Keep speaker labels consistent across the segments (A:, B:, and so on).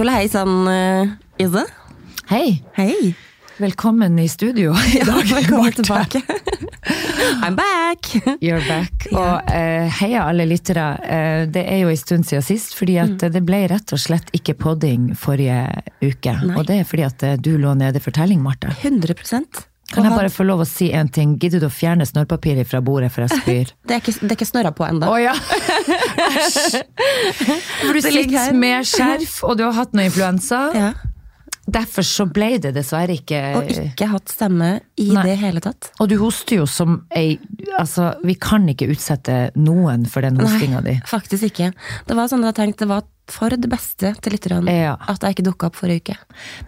A: Tjola hei sann, uh, Ise.
B: Hei,
A: Hei.
B: velkommen i studio i
A: Ja,
B: dag.
A: velkommen
B: Marte.
A: tilbake. I'm back!
B: You're back.
A: Ja.
B: Og uh, heia alle lyttere. Uh, det er jo en stund siden sist, fordi at
A: Mm.
B: det ble rett og slett ikke podding forrige uke.
A: Nei.
B: Og det er fordi at eh, du lå nede for telling, Marte.
A: 100
B: Kan jeg bare få lov å si en ting? Gidder du å fjerne snørrpapiret fra bordet, for jeg spyr?
A: Det er ikke, det er ikke snørra på ennå.
B: Oh, ja! Du
A: Det ligger
B: med skjerf, og du har hatt noe influensa.
A: Ja.
B: Derfor så ble det dessverre ikke
A: Og ikke hatt stemme i
B: Nei.
A: det hele tatt.
B: Og du hoster jo som ei Altså, vi kan ikke utsette noen for den hostinga di.
A: faktisk ikke. Det var sånn at jeg tenkte det var for det beste til lytterne
B: Ja.
A: at jeg ikke dukka opp forrige uke.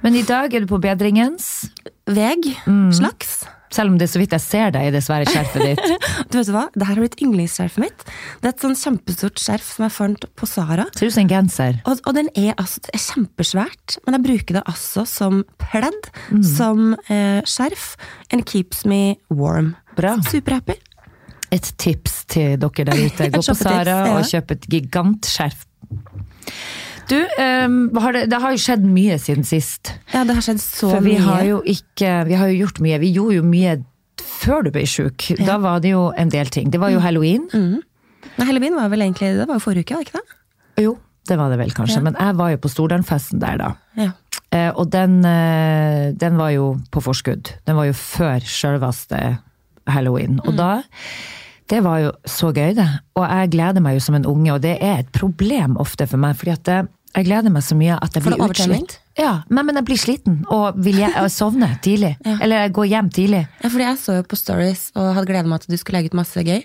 B: Men i dag er du på bedringens,
A: Veg.
B: Mm.
A: Slags.
B: selv om det er så vidt jeg ser deg i det svære skjerfet ditt.
A: Du vet hva? Det her har blitt yndlingsskjerfet mitt. Det er et sånn kjempestort skjerf som jeg fant på Sara.
B: Ser ut som en genser.
A: Og, og den er, altså, er kjempesvært, men jeg bruker det altså som pledd,
B: Mm.
A: som eh, skjerf. And keeps me warm.
B: Bra.
A: Superhappy.
B: Et tips til dere der ute. Gå på Sara og kjøp et gigantskjerf. Du, um, har det, det har jo skjedd mye siden sist.
A: Ja, det har skjedd så
B: For vi
A: mye.
B: har jo ikke Vi har jo gjort mye. Vi gjorde jo mye før du ble sjuk. Da var det jo en del ting. Det var jo
A: Mm.
B: halloween.
A: Nei, Halloween var vel egentlig det var jo forrige uke, var det ikke det?
B: Jo, det var det vel kanskje.
A: Ja.
B: Men jeg var jo på Stordalfesten der, da.
A: Ja.
B: Eh, og den, eh, den var jo på forskudd. Den var jo før sjølveste halloween.
A: Mm.
B: Og da Det var jo så gøy, det. Og jeg gleder meg jo som en unge, og det er et problem ofte for meg. fordi at det, jeg gleder meg så mye at jeg
A: Får
B: blir utslitt. Ja, men, men jeg blir sliten og vil jeg, jeg sovne tidlig.
A: Ja.
B: Eller gå hjem tidlig.
A: ja, fordi jeg så jo på Stories og hadde gleda meg til at du skulle legge ut masse gøy.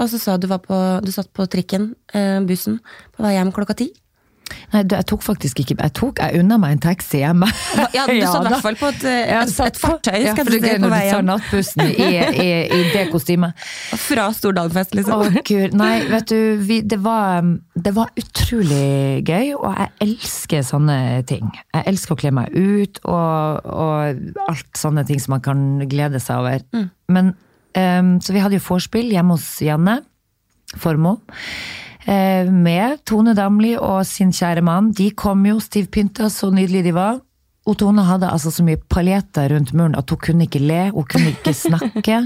A: Og så sa du var på, du satt på trikken, eh, bussen, på vei hjem klokka ti.
B: Nei, jeg tok faktisk ikke Jeg tok, jeg unna meg en taxi hjemme.
A: Ja, du satt i hvert fall på et, eh, et, et fartøy
B: Ja, for det
A: på vei hjem.
B: nattbussen i, i, i det kostymet.
A: Fra Stordalfest, liksom.
B: Å gud, nei, vet du, vi, det, var, det var utrolig gøy, og jeg elsker sånne ting. Jeg elsker å kle meg ut, og, og alt sånne ting som man kan glede seg over. Men, um, så vi hadde jo vorspiel hjemme hos Janne Formoe. Eh, Med Tone Damli og sin kjære mann. De kom jo stivpynta, så nydelige de var. Og Tone hadde altså så mye paljetter rundt munnen at hun kunne ikke le, hun kunne ikke snakke.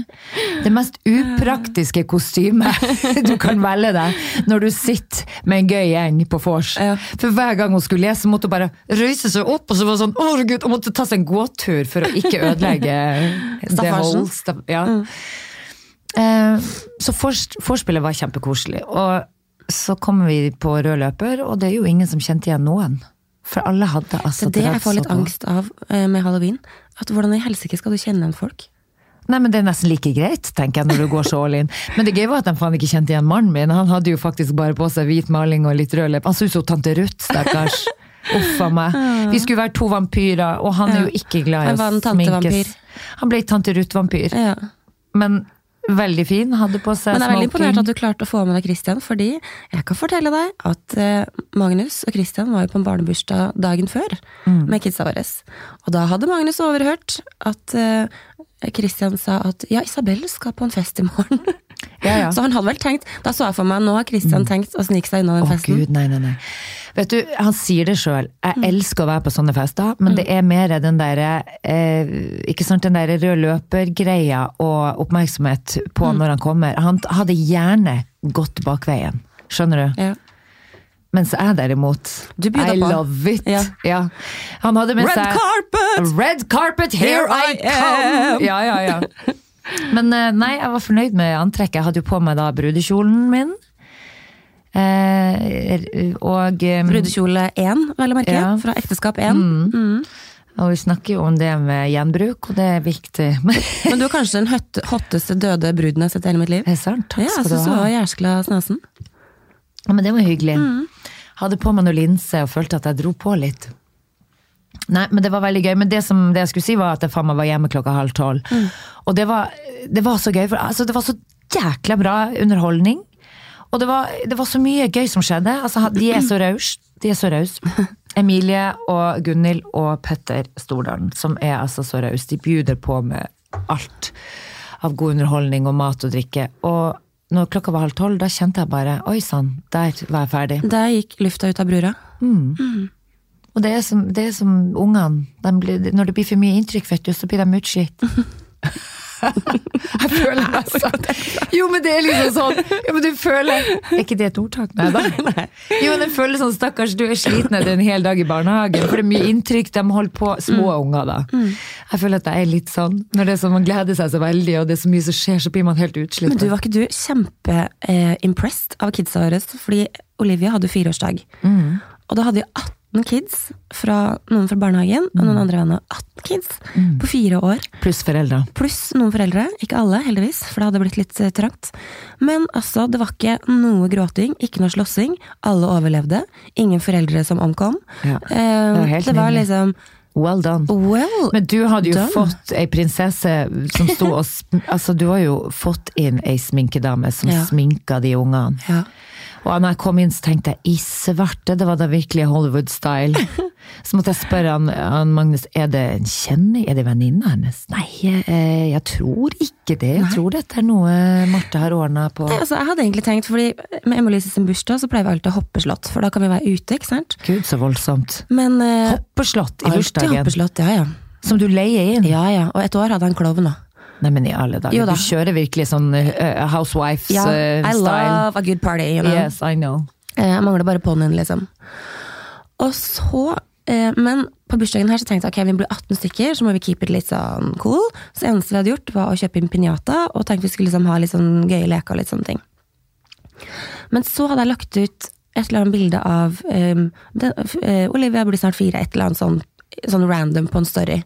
B: Det mest upraktiske kostymet du kan velge deg når du sitter med en gøy gjeng på vors.
A: Ja.
B: For hver gang hun skulle le, så måtte hun bare røyse seg opp, og så var det sånn, å Gud, hun måtte ta seg en gåtur for å ikke ødelegge det hold. Ja. Mm. Så fors- vorspielet var kjempekoselig. Og så kommer vi på rød løper, og det er jo ingen som kjente igjen noen. For alle hadde altså
A: Det er det jeg får litt angst av eh, med halloween. At Hvordan i helsike skal du kjenne igjen folk?
B: Nei, men det er nesten like greit, tenker jeg, når du går så all in. Men det gøye var at de faen ikke kjente igjen mannen min. Han hadde jo faktisk bare på seg hvit maling og litt rød leppe. Han så ut som tante Ruth, stakkars. Uff a meg. Vi skulle være to vampyrer, og han er jo ikke glad i
A: Han
B: å
A: var en
B: sminkes. Han ble tante Ruth-vampyr. Men veldig fin. Hadde på seg
A: Men jeg er veldig imponert at du klarte å få med deg Christian, fordi jeg kan fortelle deg at eh, Magnus og Christian var jo på en barnebursdag dagen før
B: Mm.
A: med kidsa våre. Og da hadde Magnus overhørt at eh, Christian sa at ja, Isabel skal på en fest i morgen.
B: Ja, ja.
A: Så han hadde vel tenkt, da så jeg for meg, nå har Christian tenkt å snike seg unna den
B: Å
A: festen.
B: gud, nei, nei, nei. Vet du, han sier det sjøl. Jeg
A: Mm.
B: elsker å være på sånne fester, men det er mer den derre eh, Ikke sant, den derre rød løper-greia og oppmerksomhet på
A: Mm.
B: når han kommer. Han hadde gjerne gått bakveien. Skjønner du?
A: Ja.
B: Mens jeg derimot
A: Du
B: I
A: på.
B: love it.
A: Ja.
B: Han hadde med
A: Red
B: seg
A: carpet!
B: Red carpet, here I come! Ja, ja, ja. Men eh, nei, jeg var fornøyd med antrekket. Jeg hadde jo på meg da brudekjolen min. Eh, og eh,
A: Brudekjole 1, vel å merke,
B: Ja.
A: fra ekteskap 1.
B: Og vi snakker jo om det med gjenbruk, og det er viktig.
A: Men du er kanskje den høtte- hotteste døde bruden jeg har sett i hele mitt liv.
B: Det er sant. Takk
A: Ja, du
B: skal du
A: syns du
B: ha.
A: var jæskla snasen.
B: Ja, men det var hyggelig.
A: Mm.
B: Hadde på meg noe linse og følte at jeg dro på litt. Nei, men det var veldig gøy. Men det, som, det jeg skulle si, var at jeg faen meg var hjemme klokka halv tolv.
A: Mm.
B: Og det var, det var så gøy, for altså, det var så jækla bra underholdning. Og det var, det var så mye gøy som skjedde. Altså, de er så rause. De er så rause. Emilie og Gunhild og Petter Stordalen, som er altså så rause. De bjuder på med alt av god underholdning og mat og drikke. Og når klokka var halv tolv, da kjente jeg bare oi sann, der var jeg ferdig.
A: Der gikk lufta ut av brura.
B: Og det er som, det er som ungene. De Når det blir for mye inntrykk, vet du, så blir de utslitt. Jeg føler meg sånn. Jo, men det er liksom sånn. Jo, men du føler Er ikke det et ordtak? Nei da. Jo, men jeg føler sånn, stakkars, du er sliten etter en hel dag i barnehagen, for det er mye inntrykk, de holder på, små unger da. Jeg føler at jeg er litt sånn, når det er sånn, man gleder seg så veldig, og det er så mye som skjer, så blir man helt utslitt.
A: Men du, var ikke du kjempe-impressed av kidsa våre? Fordi Olivia hadde fireårsdag. fireårsdag. Og da hadde vi 18 kids, fra noen fra barnehagen og noen andre venner. 18 kids på fire år.
B: Pluss foreldre.
A: Pluss noen foreldre. Ikke alle, heldigvis, for det hadde blitt litt eh, trangt. Men altså, det var ikke noe gråting, ikke noe slåssing. Alle overlevde. Ingen foreldre som omkom.
B: Ja,
A: Eh,
B: det var helt
A: det var liksom
B: Well done.
A: Well
B: Men du hadde jo
A: done.
B: fått ei prinsesse som sto og Altså, du har jo fått inn ei sminkedame som
A: Ja.
B: sminka de ungene.
A: Ja.
B: Og når jeg kom inn, så tenkte jeg i svarte, det var da virkelig Hollywood-style. Så måtte jeg spørre han, han Magnus, er det en kjenning, er det venninna hennes? Nei, jeg, jeg tror ikke det. Jeg tror dette er noe Marte har ordna på.
A: Nei, altså, jeg hadde egentlig tenkt, fordi Med Emily sin bursdag så pleier vi alltid å hoppe slott, for da kan vi være ute. ikke sant?
B: Gud, så voldsomt.
A: Men uh,
B: Hoppeslott i
A: alltid
B: bursdagen,
A: hoppeslott, ja ja.
B: som du leier inn.
A: Ja ja. Og et år hadde han klovn, da.
B: Nei, men i alle dager,
A: da.
B: du kjører virkelig sånn uh,
A: Ja,
B: housewives-style.
A: I love a good party, you know.
B: Yes, I know.
A: Eh, Jeg mangler bare ponnien, liksom. Og så eh, Men på bursdagen her så tenkte jeg ok, vi blir 18 stykker, så må vi keep it litt sånn cool. Så eneste vi hadde gjort, var å kjøpe inn pinjata, og tenkte vi skulle liksom ha litt sånn gøye leker og litt sånne ting. Men så hadde jeg lagt ut et eller annet bilde av um, det, uh, Olivia blir snart fire, et eller annet sånn, sånn random på en story.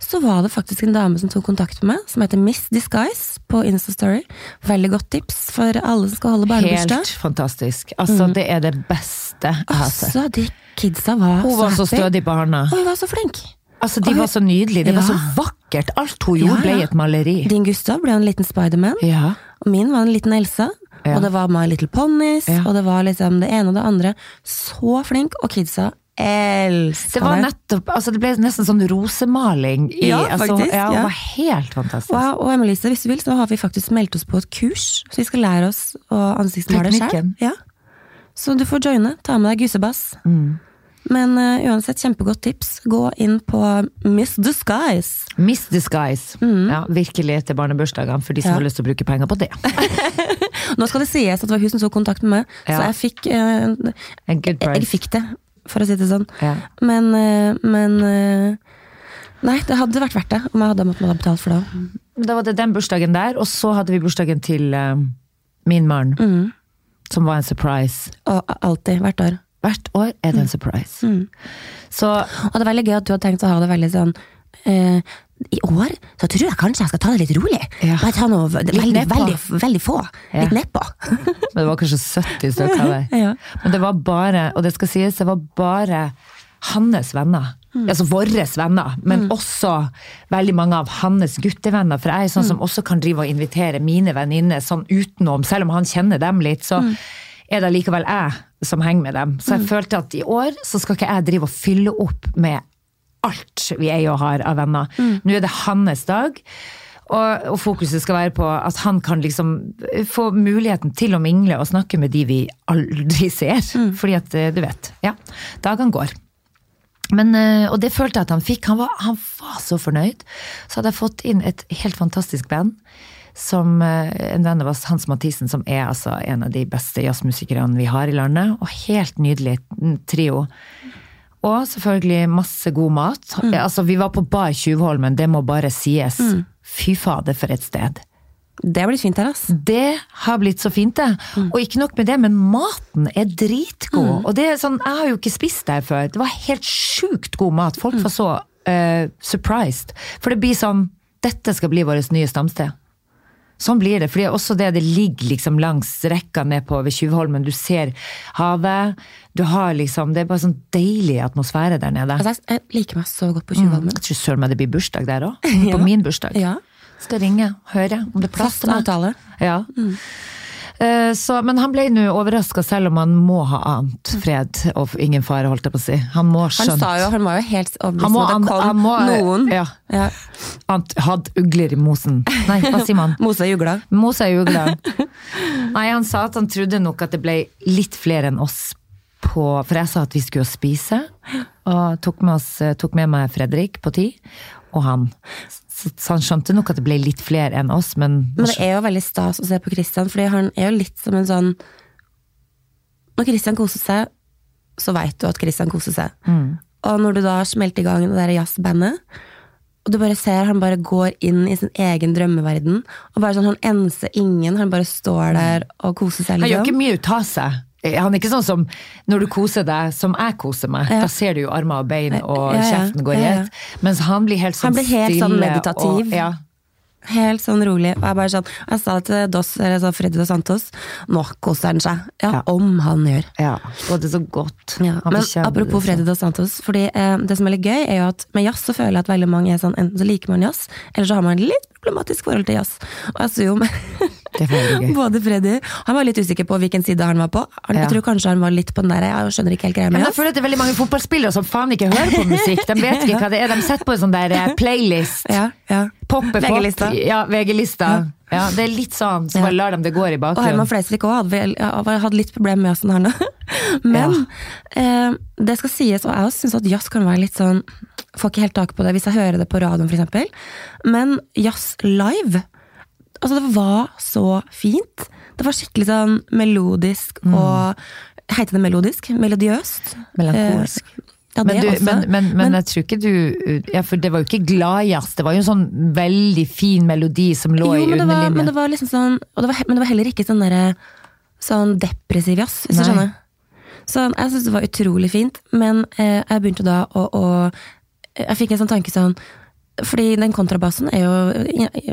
A: Så var det faktisk en dame som tok kontakt med meg, som heter Miss Disguise på Instastory. Veldig godt tips for alle som skal holde barnebursdag.
B: Helt fantastisk. Altså, det er det beste jeg har sett.
A: Altså, de kidsa var
B: Hun var så stødig barna.
A: Og hun var så flink.
B: Altså, de var så nydelige. Det var så vakkert. Alt hun gjorde,
A: Ja,
B: ble et maleri.
A: Din Gustav ble en liten Spiderman,
B: Ja.
A: og min var en liten Elsa.
B: Ja.
A: Og det var My Little Ponies,
B: Ja.
A: og det var liksom det ene og det andre. Så flink, og kidsa elska
B: Det var nettopp Altså, det ble nesten sånn rosemaling i
A: Ja,
B: altså,
A: faktisk,
B: Ja, det var helt fantastisk.
A: Og, og Emilise, hvis du vil, så har vi faktisk meldt oss på et kurs, så vi skal lære oss å ansiktsmale
B: sjøl.
A: Ja. Så du får joine. Ta med deg gussebass.
B: Mm.
A: Men uh, uansett, kjempegodt tips. Gå inn på Miss Disguise.
B: Miss Disguise. Ja, virkelig til barnebursdagene, for de som
A: Mm. Ja.
B: har lyst til å bruke penger på det.
A: Nå skal det sies at det var hun som tok kontakt med meg,
B: Ja.
A: så jeg fikk,
B: uh,
A: jeg fikk det, for å si det sånn.
B: Ja.
A: Men, eh, men eh, Nei, det hadde vært verdt det om jeg hadde måttet betalt for det òg.
B: Da var det den bursdagen der, og så hadde vi bursdagen til eh, min mann.
A: Mm.
B: Som var en surprise.
A: Og alltid, hvert år.
B: Hvert år er
A: Mm.
B: det en surprise. Så
A: Og det er veldig gøy at du har tenkt å ha det veldig sånn eh, I år så tror jeg kanskje jeg skal ta det litt rolig.
B: Ja.
A: Bare ta noe ve- veldig, veldig, veldig få.
B: Ja.
A: Litt nedpå.
B: Men det var kanskje 70 stykker av det.
A: Ja.
B: Men det var bare, og det skal sies, det var bare hans venner. Altså våre venner, men også veldig mange av hans guttevenner. For jeg er sånn som også kan drive og invitere mine venninner sånn utenom, selv om han kjenner dem litt. så er det likevel jeg som henger med dem. Så jeg følte at i år så skal ikke jeg drive og fylle opp med alt vi eier og har av venner. Nå er det hans dag. Og, og fokuset skal være på at han kan liksom få muligheten til å mingle og snakke med de vi aldri ser. Fordi at, eh, du vet, ja, dagene går. Men, eh, og det følte jeg at han fikk. Han var, han var så fornøyd. Så hadde jeg fått inn et helt fantastisk band. Som eh, en venn av oss, Hans Mathisen, som er altså en av de beste jazzmusikerne vi har i landet. Og helt nydelig mm, trio. Og selvfølgelig masse god mat. Altså, vi var på Bar Tjuvholmen, det må bare sies. Fy fader, for et sted.
A: Det har blitt fint her, ass.
B: Det har blitt så fint, det. Og ikke nok med det, men maten er dritgod. Og det er sånn, jeg har jo ikke spist der før. Det var helt sjukt god mat. Folk var så uh, surprised. For det blir sånn Dette skal bli vårt nye stamsted. Sånn blir det. fordi også det det ligger liksom langs rekka ned på ved Tjuvholmen. Du ser havet. Du har liksom Det er bare sånn deilig atmosfære der nede.
A: Altså, jeg- jeg liker meg så godt på Tjuvholmen.
B: Jeg tror søren meg det blir bursdag der òg.
A: Ja.
B: På min bursdag.
A: Ja.
B: Skal ringe, høre om det er plass
A: Fast
B: til meg.
A: avtale.
B: Ja. Eh, Så, men han ble nå overraska, selv om han må ha ant fred og ingen fare, holdt jeg på å si. Han må
A: Han
B: skjønt.
A: sa jo, han var jo helt overbevist
B: Han
A: om at det kom
B: han må-
A: noen.
B: Ja.
A: Ja.
B: Ant hadde ugler i mosen. Nei, hva sier man?
A: Mose jugla.
B: Mose er ugla. Nei, han sa at han trodde nok at det ble litt flere enn oss på For jeg sa at vi skulle spise, og tok med, oss, tok med meg Fredrik på ti, og han. Så, han skjønte nok at det ble litt flere enn oss, men,
A: Men det er jo veldig stas å se på Christian, fordi han er jo litt som en sånn Når Christian koser seg, så veit du at Christian koser seg. Og når du da smelter i gang det der jazzbandet, og du bare ser han bare går inn i sin egen drømmeverden, og bare sånn, han enser ingen, han bare står der og koser seg.
B: Han gjør
A: Liksom.
B: ikke mye ut av seg. Han er ikke sånn som når du koser deg, som jeg koser meg.
A: Ja.
B: Da ser du jo armer og bein, og
A: Ja, ja.
B: kjeften går
A: ja.
B: Mens han blir helt sånn stille.
A: Han blir helt sånn meditativ.
B: Og, ja.
A: Helt sånn rolig. Og jeg bare sånn, jeg sa til Dos, eller så Freddy Dos Santos, nå koser han seg. Ja, om han gjør.
B: ja. Og det er så godt.
A: Ja, men apropos Freddy Dos Santos, fordi eh, det som er litt gøy, er jo at med jazz så føler jeg at veldig mange er sånn, enten så liker man jazz, eller så har man litt problematisk forhold til jazz. Og jeg så jo med Både Freddy, han var litt usikker på hvilken side han var på. Han,
B: Ja.
A: Jeg tror kanskje han var litt på den der, jeg skjønner ikke helt greia
B: Ja,
A: med
B: men jeg føler at det er veldig mange fotballspillere som faen ikke hører på musikk. De vet ikke hva det er. De setter på en sånn der eh, playlist.
A: Ja, ja.
B: Poppe
A: VG-lista.
B: Ja, VG-lista. Ja, det er litt sånn, så bare lar dem det gå i bakgrunnen. Og.
A: Herman Flesvig òg hadde, hadde litt problemer med jazzen, her nå. Men eh, det skal sies, og jeg også syns at jazz kan være litt sånn Får ikke helt tak på det hvis jeg hører det på radioen, f.eks. Men jazz live Altså, det var så fint. Det var skikkelig sånn melodisk
B: Mm.
A: og Heter det melodisk? Melodiøst?
B: Melankolsk.
A: Eh, ja,
B: Men, du, men, men, men jeg tror ikke du Ja, for det var jo ikke gladjazz. Det var jo en sånn veldig fin melodi som lå
A: jo,
B: i
A: underlinjen. men det var liksom sånn det var, Men det var heller ikke sånn derre Sånn depressiv jazz, hvis du skjønner. Så jeg syntes det var utrolig fint, men eh, jeg begynte da å, å Jeg fikk en sånn tanke sånn Fordi den kontrabassen er jo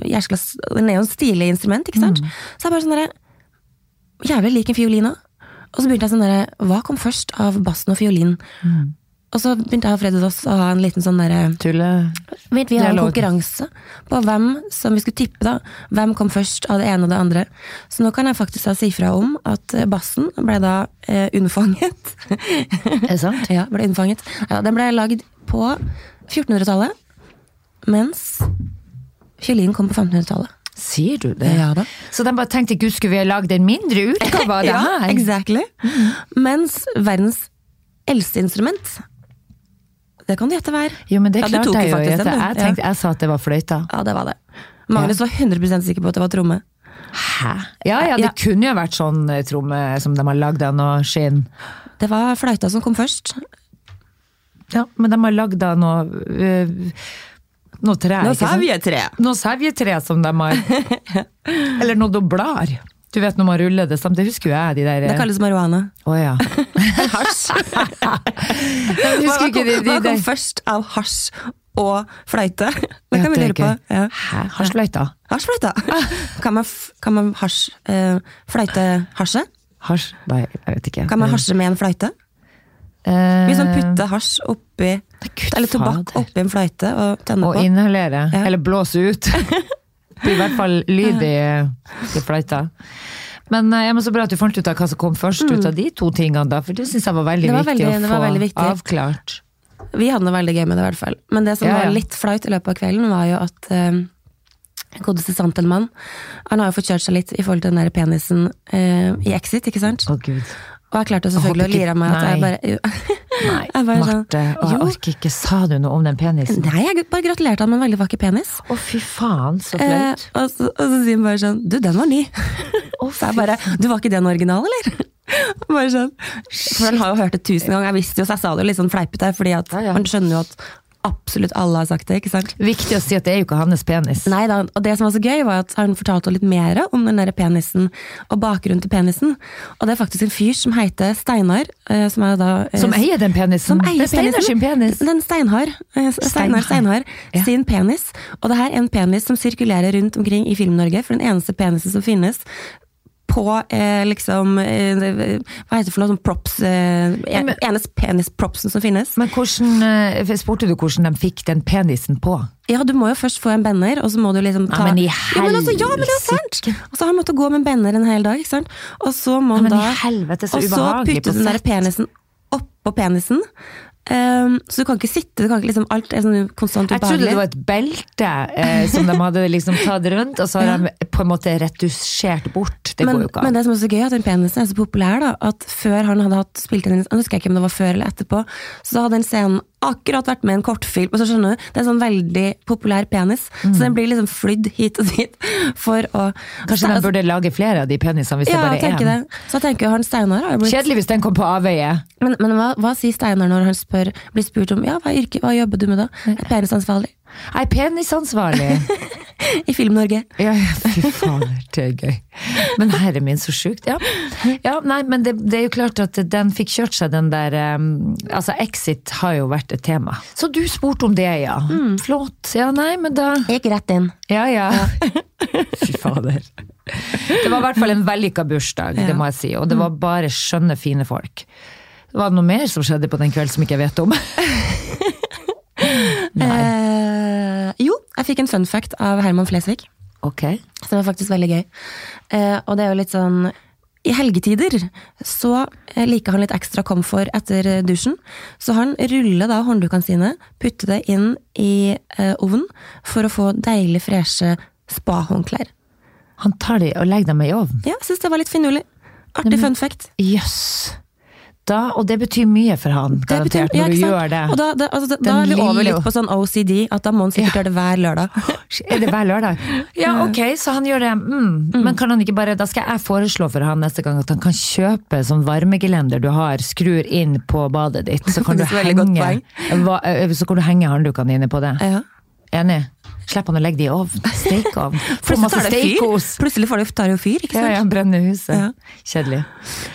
A: jæskla Den er jo en stilig instrument, ikke sant? Så jeg bare sånn derre Jævlig lik en fiolin òg. Og så begynte jeg sånn derre Hva kom først av bassen og fiolin? Og så begynte jeg og Freddy Doss å ha en liten sånn derre
B: Tulle...
A: Vi har en konkurranse på hvem som vi skulle tippe da, hvem kom først av det ene og det andre. Så nå kan jeg faktisk da si fra om at eh, bassen ble da eh, unnfanget.
B: Er det sant?
A: ja, ble unnfanget. Ja, den ble lagd på 1400-tallet, mens fiolinen kom på 1500-tallet.
B: Sier du det?
A: Ja da.
B: Så de bare tenkte gud, skulle vi ha lagd en mindre utgave av det
A: Ja,
B: her?
A: exactly. Mens verdens eldste instrument, det kan du gjette hva er.
B: Jo, men det
A: Ja,
B: klarte jeg
A: jo
B: å gjette. Jeg, tenkte, jeg sa at det var fløyta.
A: Ja, det var det. Magnus var 100 sikker på at det var tromme.
B: Hæ? Ja ja, det
A: Ja.
B: kunne jo vært sånn eh, tromme som de har lagd av noe skinn.
A: Det var fløyta som kom først.
B: Ja, men de har lagd av noe øh, Noe tre, ikke sant?
A: tre.
B: Noe sevjetre som de har Eller noe doblar. Du vet når man ruller det sammen, det husker jo jeg, de der
A: Det kalles marihuana.
B: Å ja.
A: Hasj. Hva kom,
B: de, de,
A: hva kom først av hasj og fløyte? Det kan vi lure på. Ja.
B: Hasjfløyta?
A: Hasjfløyta. Kan man, kan man hasj, uh, fløyte hasje?
B: Hasj? Nei, jeg vet ikke.
A: Kan man hasje med en fløyte?
B: Eh,
A: Hvis man putter hasj oppi
B: Gud,
A: Eller tobakk oppi en fløyte og tenner
B: Og
A: på.
B: inhalere.
A: Ja.
B: Eller blåse ut. Det blir i hvert fall lyd i, i fløyta. Men jeg ja, men så bra at du fant ut av hva som kom først ut av de to tingene, da. For det syns jeg var veldig
A: Mm. Var
B: viktig
A: veldig-
B: å få
A: veldig viktig.
B: avklart.
A: Vi hadde det veldig gøy med det, i hvert fall. Men det som
B: Ja,
A: var litt flaut i løpet av kvelden, var jo at eh, godeste Santelmann Han har jo fått kjørt seg litt i forhold til den der penisen eh, i Exit, ikke sant?
B: Å gud.
A: Og jeg klarte selvfølgelig å lire av meg at jeg bare jo.
B: Nei,
A: Jeg bare sånn,
B: Marte, å, jeg orker ikke. Sa du noe om den penisen?
A: Nei, jeg bare gratulerte han med en veldig vakker penis.
B: Å, fy faen, så
A: Eh, og, så, og så sier han bare sånn Du, den var ny. så jeg bare Du, var ikke den original, eller? bare sånn. For han har jo hørt det tusen ganger. Jeg visste jo, så jeg sa det jo litt sånn fleipete, fordi at
B: Ja, ja.
A: man skjønner jo at absolutt alle har sagt det, ikke sant?
B: Viktig å si at det er jo ikke hans penis.
A: Nei da, og det som var så gøy, var at han fortalte litt mer om den der penisen, og bakgrunnen til penisen. Og det er faktisk en fyr som heter Steinar, eh, som er da eh,
B: Som eier den penisen.
A: som eier
B: det er Steinar sin penis.
A: Den Steinar. eh, Steinar, Steinar
B: Ja.
A: sin penis. Og det her er en penis som sirkulerer rundt omkring i Film-Norge, for den eneste penisen som finnes på eh, liksom eh, Hva heter det for noe? Sånn props eh, en, Eneste penispropsen som finnes.
B: Men hvordan, eh, spurte du hvordan de fikk den penisen på?
A: Ja, du må jo først få en banner, og så må du liksom
B: Ja,
A: ta
B: men i
A: ja, men altså, ja, men det er sant! Og så har han måttet gå med en banner en hel dag, ikke sant? Og så må
B: Ja,
A: han
B: i
A: da
B: helvete, så
A: Og så putte den der penisen oppå penisen. Um, så du kan ikke sitte, du kan ikke liksom, alt er sånn konstant
B: Jeg trodde det var et belte eh, som de hadde liksom tatt rundt, og så har de på en måte retusjert bort. Det
A: men,
B: går jo ikke an.
A: men det som er så gøy, at den penisen er så populær, da, at før han hadde hatt spilt inn jeg husker ikke om det var før eller etterpå, så hadde den scenen akkurat vært med i en kortfilm. og så skjønner du, Det er en sånn veldig populær penis, så den blir liksom flydd hit og dit for å
B: Kanskje de burde lage flere av de penisene hvis
A: ja,
B: det bare er én.
A: Så jeg tenker han Steinar har blitt
B: Kjedelig hvis den kom på avveie.
A: Men, men hva, hva sier Steinar når han spør, blir spurt om ja, hva, yrke, hva jobber du med da? Penisansvarlig
B: Nei, penisansvarlig.
A: i Film-Norge.
B: Ja, ja, fy fader, det er gøy. Men herre min, så sjukt. Ja. ja, nei, men det, det er jo klart at den fikk kjørt seg, den der um, Altså, Exit har jo vært et tema. Så du spurte om det, ja. Flott. Ja, nei, men da
A: Jeg gikk rett inn.
B: Ja, ja. Fy fader. Det var i hvert fall en vellykka bursdag, det må jeg si. Og det var bare skjønne, fine folk. Var det noe mer som skjedde på den kvelden som ikke jeg vet om?
A: Eh, jo, jeg fikk en fun fact av Herman Flesvig.
B: Ok.
A: Som er faktisk veldig gøy. Eh, og det er jo litt sånn I helgetider så eh, liker han litt ekstra komfort etter dusjen. Så han ruller da hånddukene sine, putter det inn i eh, ovnen for å få deilig freshe spahåndklær.
B: Han tar de og legger dem i ovnen.
A: Ja, syns det var litt finurlig. Artig fun fact.
B: Jøss. Da, og det betyr mye for han,
A: Det betyr- ja,
B: når du gjør det.
A: Og da, da, altså, da, er vi over litt på sånn OCD, at da må han sikkert
B: Ja.
A: gjøre det hver lørdag.
B: Er det hver lørdag? Ja, ok, så han gjør det. Mm. Men kan han ikke bare, da skal jeg foreslå for han neste gang at han kan kjøpe sånn varmegelender du har, skrur inn på badet ditt, så kan du henge, så kan du henge hånddukene dine på det.
A: Ja.
B: Enig? Slipper han å legge det i ovn. Stekeovn.
A: Plutselig
B: masse
A: tar det Plutselig får det, tar det jo fyr, ikke sant?
B: ja, ja, brenner huset.
A: Ja.
B: Kjedelig.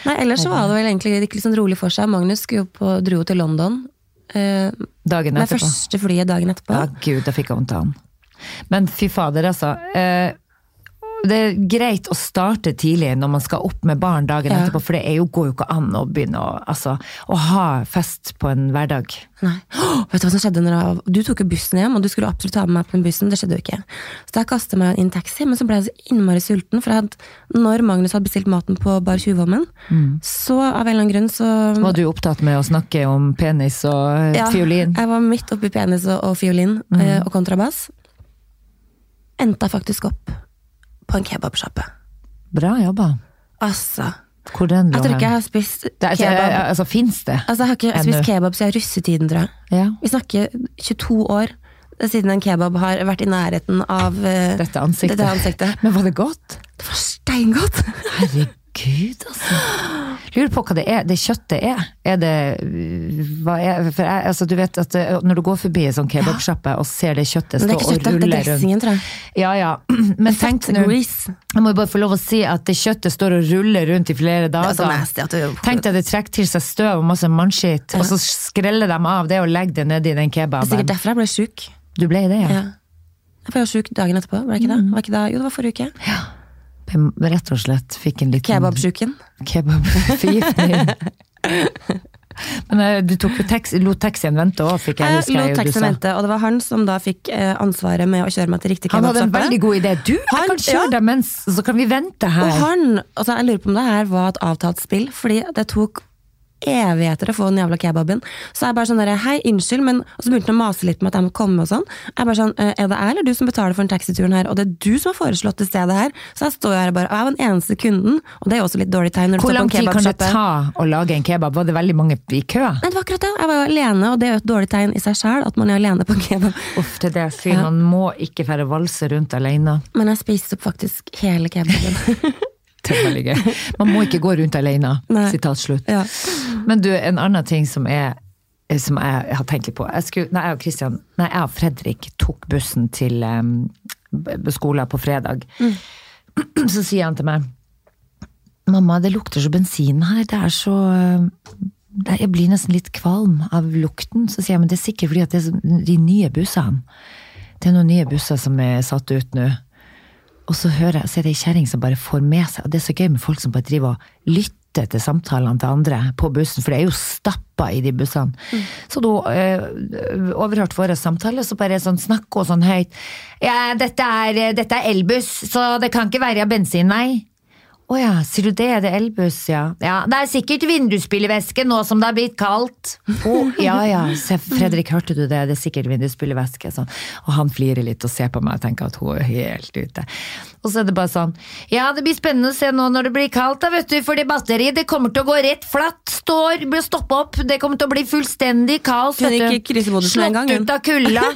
A: Nei, ellers så var det vel egentlig litt sånn rolig for seg. Magnus skulle jo på, dro jo til London eh,
B: Dagen
A: med første flyet dagen etterpå.
B: Ja, gud, da fikk jeg vondt av han. Men fy fader, altså. Eh, det er greit å starte tidlig når man skal opp med barn dagen
A: Ja.
B: etterpå, for det er jo, går jo ikke an å begynne å, altså, å ha fest på en hverdag.
A: Nei. Oh, vet du hva som skjedde når jeg, Du tok jo bussen hjem, og du skulle absolutt ta med meg på den bussen. Det skjedde jo ikke. Så da kastet jeg meg inn taxi, men så ble jeg så innmari sulten. For hadde, når Magnus hadde bestilt maten på Bar Tjuvholmen, så av en eller annen grunn så
B: Var du opptatt med å snakke om penis og
A: Ja,
B: fiolin?
A: Jeg var midt oppi penis og, og fiolin mm. og kontrabass. Endte jeg faktisk opp på en kebabsjappe.
B: Bra jobba.
A: Altså.
B: Hvor den lå
A: Jeg tror ikke jeg har spist
B: Det altså,
A: kebab.
B: Altså, fins det?
A: Altså, jeg har ikke spist kebab siden russetiden, tror jeg.
B: Ja.
A: Vi snakker 22 år siden en kebab har vært i nærheten av uh,
B: Dette ansiktet.
A: Dette ansiktet.
B: Men var det godt?
A: Det var steingodt!
B: Herregud, altså. Lurer på hva det er, det kjøttet er. Er det hva er, for jeg, altså, Du vet at eh, når du går forbi en sånn kebabsjappe og ser det kjøttet
A: Men det
B: stå
A: er ikke
B: og
A: kjøttet, det er
B: rundt
A: dressingen, tror jeg.
B: Ja, ja. Men tenk nå. Jeg må bare få lov å si at det kjøttet står og ruller rundt i flere
A: Det er så
B: dager.
A: nasty at du
B: Tenk deg det trekker til seg støv og masse mannskitt, og så skreller de av det og legger det nedi den kebaben.
A: Det er sikkert derfor jeg ble sjuk.
B: Du ble det, ja?
A: Ja. Jeg ble sjuk dagen etterpå, var det ikke det? Var ikke det? Jo, det var forrige uke.
B: Jeg Rett og slett fikk en liten
A: Kebabsjuken.
B: Kebabforgiftning. Men eh, du tok jo taxi, lot taxien vente òg, fikk jeg
A: Jeg
B: huske.
A: lot
B: jeg, du
A: taxien vente, og det var han som da fikk eh, ansvaret med å kjøre meg til riktig
B: Han hadde en veldig god idé. Du, jeg kan kjøre
A: ja.
B: deg mens, så kan vi vente her.
A: Og han, altså jeg lurer på om det her var et avtalt spill, fordi det tok evigheter å få den jævla kebaben. Så jeg bare sånn der, hei, unnskyld, men Og så begynte han å mase litt med at jeg må komme og sånn. Jeg bare sånn, «Eh, er det jeg eller du som betaler for den taxituren her, og det er du som har foreslått det stedet her? Så jeg står her og bare, og jeg var den eneste kunden, og det er jo også litt dårlig tegn
B: Hvor lang tid kan det ta å lage en kebab? Var det veldig mange i kø?
A: Nei, det var akkurat det. Jeg var jo alene, og det er jo et dårlig tegn i seg sjøl, at man er alene på en kebab.
B: Uff, det er det jeg sier. Man må ikke fære valse rundt alene.
A: Men jeg spiste opp faktisk hele kebaben.
B: Det er veldig gøy. Man må ikke gå rundt alene. Sitat slutt.
A: ja.
B: Men du, en annen ting som, er, som jeg har tenkt litt på. Jeg, skulle, nei, jeg, og Christian, nei, jeg og Fredrik tok bussen til um, skolen på fredag. Så sier han til meg Mamma, det lukter så bensin her. Det er så Jeg blir nesten litt kvalm av lukten. Så sier jeg men det er sikkert fordi at det er de nye bussene. Det er noen nye busser som er satt ut nå. Og så hører jeg, så er det ei kjerring som bare får med seg Og det er så gøy med folk som bare driver og lytter til samtalene til andre på bussen, for det er jo stappa i de bussene. Så da eh, overhørte vår samtale, så bare sånn snakke og sånn høyt Ja, dette er, dette er elbuss, så det kan ikke være bensin, nei. Å ja, sier du det? Er det elbuss, ja? Ja, det er sikkert vindusspylervæske nå som det har blitt kaldt. Oh, ja ja, Se, Fredrik, hørte du det? Det er sikkert vindusspylervæske. Sånn. Og han flirer litt og ser på meg og tenker at hun er helt ute. Og så er det bare sånn Ja, det blir spennende å se nå når det blir kaldt, da, vet du, fordi batteriet det kommer til å gå rett flatt, står, blir stoppe opp, det kommer til å bli fullstendig kaos. Vet du.
A: gikk i krisemodusen en gang,
B: ut av kulda.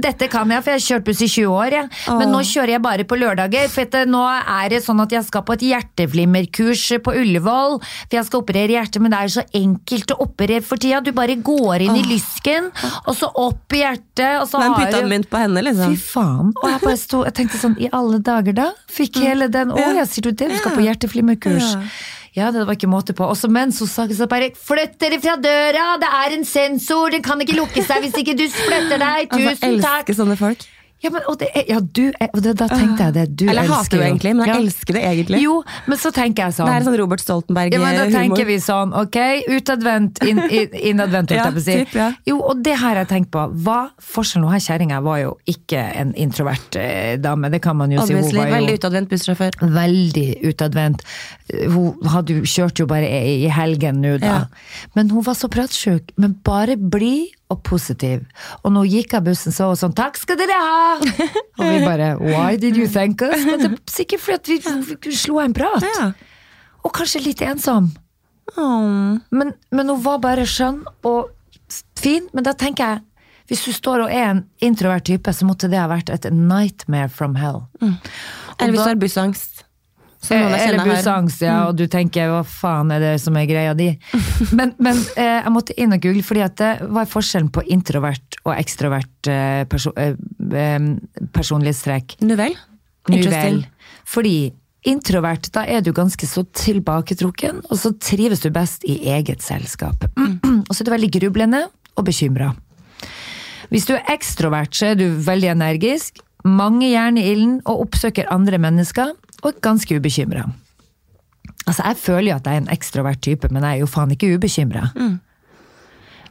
B: Dette kan jeg, for jeg har kjørt buss i 20 år, jeg. Men nå kjører jeg bare på lørdager, for nå er det sånn at jeg skal på et hjerteflimmerkurs på Ullevål, for jeg skal operere hjertet, men det er så enkelt å operere for tida. Du bare går inn i lysken, og så opp i hjertet, og så har du
A: mynt på henne,
B: Fy
A: liksom.
B: faen. Og jeg bare sto, jeg tenkte sånn, i alle dager da? Fikk hele den, å
A: jeg
B: ja, sier du det? Du skal på hjerteflimmerkurs.
A: Ja.
B: Ja, det var ikke måte på. Og så mens hun sa så bare Flytt dere fra døra! Det er en sensor! Den kan ikke lukke seg hvis ikke du flytter deg!
A: Altså,
B: Tusen takk!
A: elsker sånne folk.
B: Ja, men, og det, er- ja, du, og det, da tenkte jeg det. Du
A: Eller jeg hater det egentlig, men jeg
B: ja.
A: elsker det egentlig.
B: Jo, men så tenker jeg sånn.
A: Det er sånn Robert Stoltenberg-humor.
B: Ja, men da tenker vi sånn, ok, utadvendt, inn, in, innadvendt, holdt jeg på å si.
A: typ, ja.
B: Jo, og det har jeg tenkt på. Hva forskjellen? Hun her kjerringa var jo ikke en introvert eh, dame, det kan man jo si. Hun var jo
A: veldig utadvendt bussjåfør.
B: veldig utadvendt. Hun hadde jo, kjørte jo bare i, i helgen nå, da.
A: Ja.
B: Men hun var så pratsjuk. Men bare blid og positiv. Og når hun gikk av bussen, så var hun sånn 'takk skal dere ha'! og vi bare 'why did you thank us?' Men det er sikkert fordi vi, vi slo en prat.
A: Ja.
B: Og kanskje litt ensom.
A: Åh.
B: Men, men hun var bare skjønn og fin. Men da tenker jeg, hvis du står og er en introvert type, så måtte det ha vært et nightmare from hell.
A: Eller hvis du har bussangst. Jeg
B: Eller bussangst, ja, og du tenker hva faen er det som er greia di? Men, men eh, jeg måtte inn og google, fordi at det var forskjellen på introvert og ekstrovert eh, perso eh, eh, personlighetstrekk.
A: Nu vel.
B: Nu
A: Interesting.
B: vel. Fordi introvert, da er du ganske så tilbaketrukken, og så trives du best i eget selskap. og så er du veldig grublende og bekymra. Hvis du er ekstrovert, så er du veldig energisk, mange jern i ilden og oppsøker andre mennesker, og er ganske ubekymra. Altså, jeg føler jo at jeg er en ekstrovert type, men jeg er jo faen ikke ubekymra.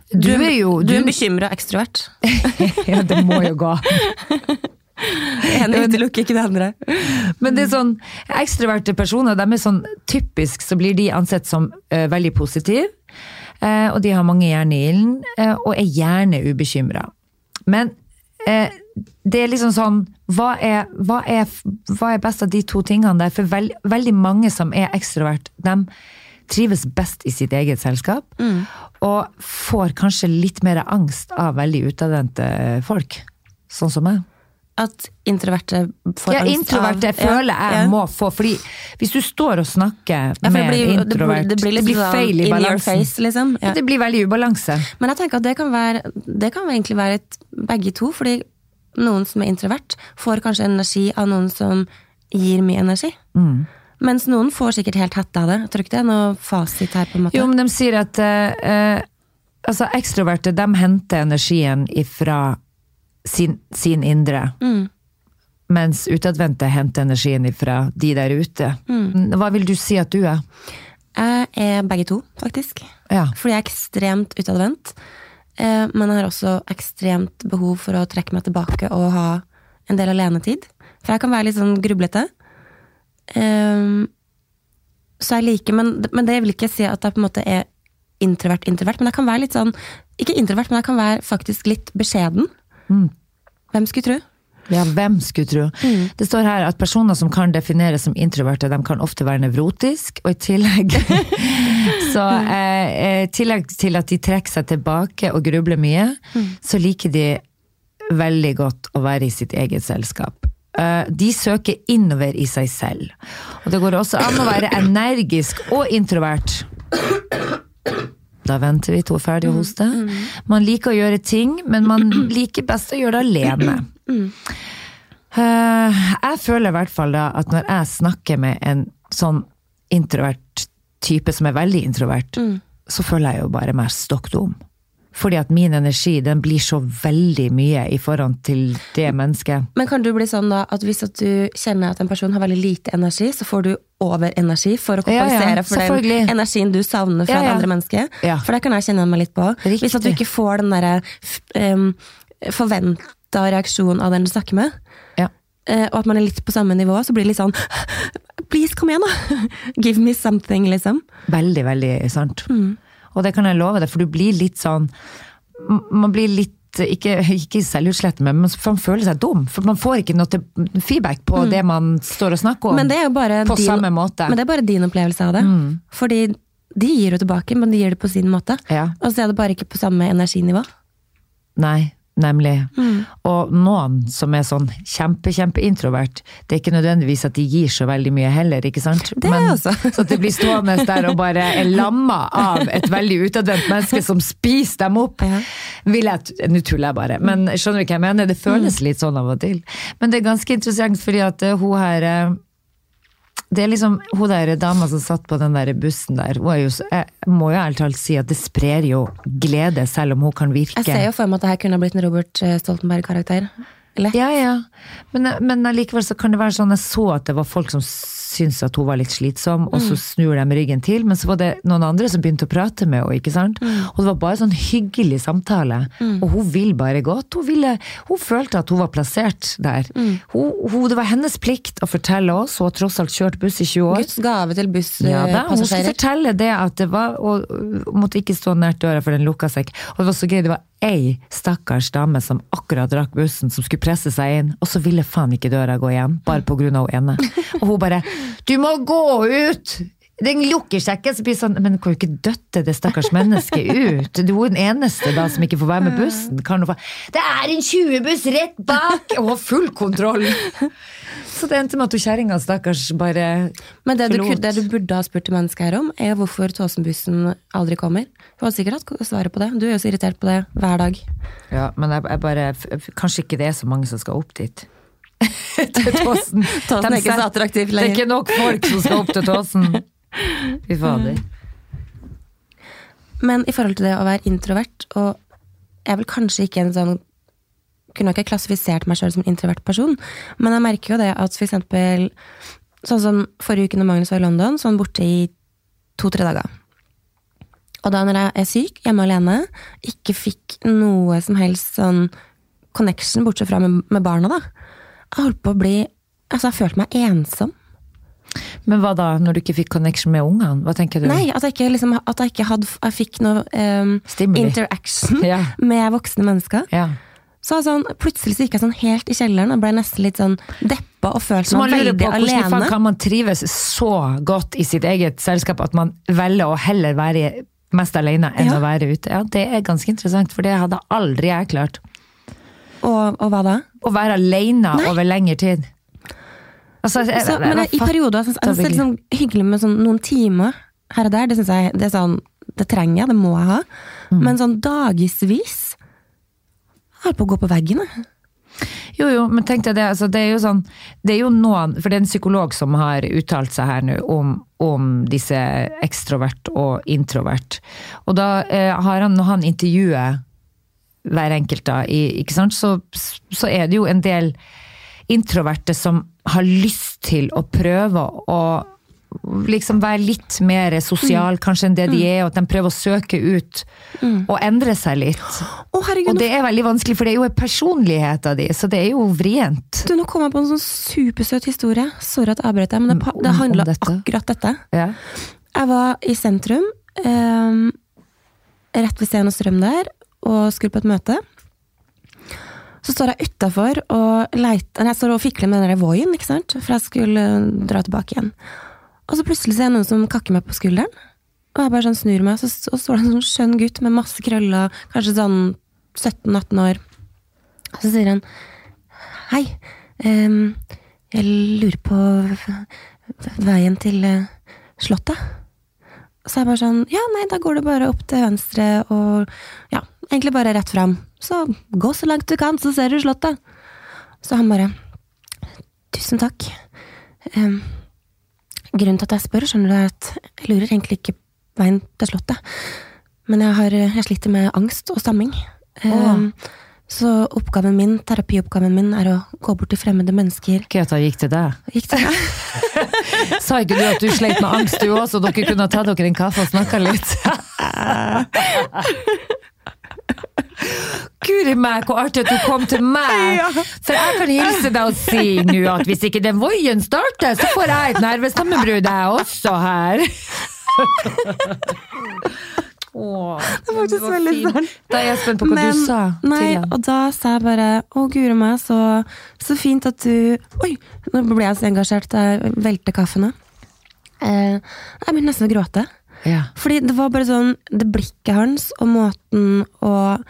B: Du, er jo
A: Du er en bekymra ekstrovert.
B: Ja, det må jo gå.
A: Ene utelukker ikke det andre.
B: Men det er sånn, ekstroverte personer, de er sånn typisk så blir de ansett som uh, veldig positive. Uh, og de har mange jern i ilden, uh, og er gjerne ubekymra. Men eh, det er liksom sånn hva er, hva, er, hva er best av de to tingene der? For veld, veldig mange som er ekstrovert, de trives best i sitt eget selskap. Og får kanskje litt mer angst av veldig utadvendte folk. Sånn som meg.
A: At introverte får
B: Ja,
A: angst
B: introverte
A: av
B: føler jeg
A: ja.
B: må få, fordi hvis du står og snakker
A: Ja,
B: med
A: blir,
B: en
A: det blir,
B: introvert,
A: det blir litt sånn
B: feil i balansen.
A: face, liksom. Ja.
B: Det blir veldig ubalanse.
A: Men jeg tenker at det kan, være, det kan egentlig være et, begge to, fordi noen som er introvert, får kanskje energi av noen som gir mye energi.
B: Mm.
A: Mens noen får sikkert helt hette av det. Jeg tror ikke det er noe fasit her, på en måte.
B: Jo, men de sier at eh, eh, altså ekstroverte, de henter energien ifra sin, sin indre.
A: Mm.
B: Mens utadvendte henter energien ifra de der ute.
A: Mm.
B: Hva vil du si at du er?
A: Jeg er begge to, faktisk.
B: Ja.
A: Fordi jeg er ekstremt utadvendt. Eh, men jeg har også ekstremt behov for å trekke meg tilbake og ha en del alenetid. For jeg kan være litt sånn grublete. Eh, så jeg liker, men, men det vil ikke si at jeg på en måte er introvert-introvert. Men jeg kan være litt sånn, ikke introvert, men jeg kan være faktisk litt beskjeden.
B: Mm.
A: Hvem skulle tro?
B: Ja, hvem skulle tro. Det står her at personer som kan defineres som introverte, de kan ofte være nevrotisk, og i tillegg Så eh, i tillegg til at de trekker seg tilbake og grubler mye, så liker de veldig godt å være i sitt eget selskap. Eh, de søker innover i seg selv. Og det går også an å være energisk og introvert. Da venter vi to ferdige er ferdig å hoste. Man liker å gjøre ting, men man liker best å gjøre det alene. Eh, jeg føler i hvert fall da at når jeg snakker med en sånn introvert type som er veldig introvert, så føler jeg jo bare meg stokk dum. Fordi at min energi den blir så veldig mye i forhold til det mennesket.
A: Men kan du bli sånn da at hvis at du kjenner at en person har veldig lite energi, så får du overenergi for å
B: Ja, ja,
A: kompensere for den energien du savner fra
B: Ja, ja.
A: det andre mennesket?
B: Ja.
A: For det kan jeg kjenne meg litt på.
B: Riktig.
A: Hvis at du ikke får den derre um, forventa reaksjonen av den du snakker med,
B: Ja.
A: eh, og at man er litt på samme nivå, så blir det litt sånn please, kom igjen, da! Give me something, liksom.
B: Veldig, veldig sant.
A: Mm.
B: Og det kan jeg love deg, for du blir litt sånn Man blir litt ikke, ikke selvutslettende, men man føler seg dum. For man får ikke noe feedback på det man står og snakker om.
A: Mm. Men det er jo bare
B: på
A: din,
B: samme måte.
A: Men det er bare din opplevelse av det. Fordi de gir jo tilbake, men de gir det på sin måte.
B: Ja.
A: Og så er det bare ikke på samme energinivå.
B: Nei, nemlig.
A: Mm.
B: Og noen som er sånn kjempe, kjempeintrovert, det er ikke nødvendigvis at de gir så veldig mye heller, ikke sant?
A: Det er også.
B: Så at de blir stående der og bare er lamma av et veldig utadvendt menneske som spiser dem opp.
A: Ja.
B: Vil jeg, Nå tuller jeg bare, men skjønner du hva jeg mener? Det føles litt sånn av og til. Men det er ganske interessant, fordi at eh, hun her eh, det er liksom, Hun der dama som satt på den der bussen der, hun er jo, jeg må jo ærlig talt si at det sprer jo glede, selv om hun kan virke
A: Jeg ser jo for meg at det her kunne blitt en Robert eh, Stoltenberg-karakter. Lett.
B: Ja, ja. Men, men allikevel så kan det være sånn, jeg så at det var folk som syntes at hun var litt slitsom, og så snur de ryggen til, men så var det noen andre som begynte å prate med henne, ikke sant? Og det var bare sånn hyggelig samtale, og hun vil bare godt. Hun, ville, hun følte at hun var plassert der. Hun, hun, det var hennes plikt å fortelle oss, hun har tross alt kjørt buss i 20 år.
A: Guds gave til
B: busspassasjerer. Ja, hun skulle fortelle det at det var, hun og måtte ikke stå nært døra for den lukka seg. Og det var så gøy, det var ei stakkars dame som akkurat rakk bussen, som skulle presse seg inn, og så ville faen ikke døra gå igjen, bare på grunn av hun ene. Og hun bare 'du må gå ut'! Den lukker seg ikke, så blir det sånn, men kan jo ikke døtte det stakkars mennesket ut. Du er den eneste da som ikke får være med bussen. Kan du få, det er en 20-buss rett bak! Og har full kontroll! Så det endte med at kjerringa stakkars bare
A: Men det du, det du burde ha spurt mennesket her om, er jo hvorfor Tåsenbussen aldri kommer. Du har sikkert hatt svaret på det. Du er jo så irritert på det hver dag.
B: Ja, men jeg, jeg bare Kanskje ikke det er så mange som skal opp dit. til Tåsen.
A: Tåsen er ikke så attraktiv lenger.
B: Det er ikke nok folk som skal opp til Tåsen. Fy fader.
A: Men i forhold til det å være introvert, og jeg er vel kanskje ikke en sånn Kunne ikke klassifisert meg sjøl som en introvert person, men jeg merker jo det at for eksempel Sånn som forrige uke når Magnus var i London, så var han borte i to-tre dager. Og da når jeg er syk, hjemme alene, ikke fikk noe som helst sånn connection, bortsett fra med, med barna, da. Jeg holdt på å bli Altså, jeg følte meg ensom.
B: Men hva da, når du ikke fikk connection med ungene? Hva tenker du?
A: Nei, at jeg ikke, liksom, at jeg ikke hadde Jeg fikk noe um, interaction
B: Ja.
A: med voksne mennesker.
B: Ja.
A: Så sånn, plutselig så gikk jeg sånn helt i kjelleren og ble nesten litt sånn deppa og følte meg veldig
B: på hvordan faen kan man trives så godt i sitt eget selskap at man velger å heller være mest alene enn
A: Ja.
B: å være ute. Ja, Det er ganske interessant, for det hadde aldri jeg klart.
A: Og, og hva da?
B: Å være alene
A: Nei.
B: over lengre tid. Altså, jeg,
A: Så, men jeg, i perioder syns jeg det er liksom hyggelig med sånn noen timer her og der. Det jeg det sånn, det trenger jeg, det må jeg ha.
B: Mm.
A: Men sånn dagevis Jeg holder på å gå på veggen, jeg.
B: Jo, jo, men tenk deg det, altså, det er jo sånn Det er jo noen For det er en psykolog som har uttalt seg her nå om, om disse ekstrovert og introvert. Og da eh, har han, når han intervjuer hver enkelt, da, i, ikke sant, så, så er det jo en del introverte som har lyst til å prøve å liksom være litt mer sosial kanskje enn det de er, og at de prøver å søke ut og endre seg litt.
A: Oh, herregud,
B: Og det er veldig vanskelig, for det er jo personligheten din, så det er jo vrient.
A: du, nå kom jeg på en sånn supersøt historie. Sorry at jeg avbrøt deg, men det, pa- det handla akkurat dette.
B: Ja.
A: Jeg var i sentrum, eh, rett ved Sten og Strøm der, og skulle på et møte. Så står jeg utafor og leiter Jeg står og fikler med den Voien, ikke sant? For jeg skulle eh, dra tilbake igjen. Og så plutselig ser jeg noen som kakker meg på skulderen. Og jeg bare sånn snur meg, så så står det en sånn skjønn gutt med masse krøller, kanskje sånn 17-18 år. Og så sier han Hei, um, jeg lurer på veien til eh, Slottet. Så jeg bare sånn Ja, nei, da går det bare opp til venstre og Ja, egentlig bare rett fram. Så gå så langt du kan, så ser du Slottet. Så han bare Tusen takk. Um, grunnen til at jeg spør, skjønner du, er at jeg lurer egentlig ikke veien til Slottet. Men jeg, har, jeg sliter med angst og stamming. Ehm, Så oppgaven min, terapioppgaven min er å gå bort til fremmede mennesker.
B: Greta gikk til deg.
A: Gikk til deg.
B: Sa ikke du at du sleit med angst du òg, så dere kunne ta dere en kaffe og snakke litt? Guri meg, hvor artig at du kom til meg! For jeg kan hilse deg og si nå at hvis ikke den voien starter, så får jeg et nervesammenbrudd, jeg også her. Åh,
A: Det er faktisk veldig sant.
B: Da er jeg spent på hva
A: Men-
B: du sa
A: Nei,
B: til
A: og da sa jeg bare Å, guri meg, så, så fint at du Oi, nå ble jeg så engasjert. Jeg velter kaffen nå. Eh, jeg begynte nesten å gråte.
B: Ja.
A: Fordi det var bare sånn Det blikket hans og måten og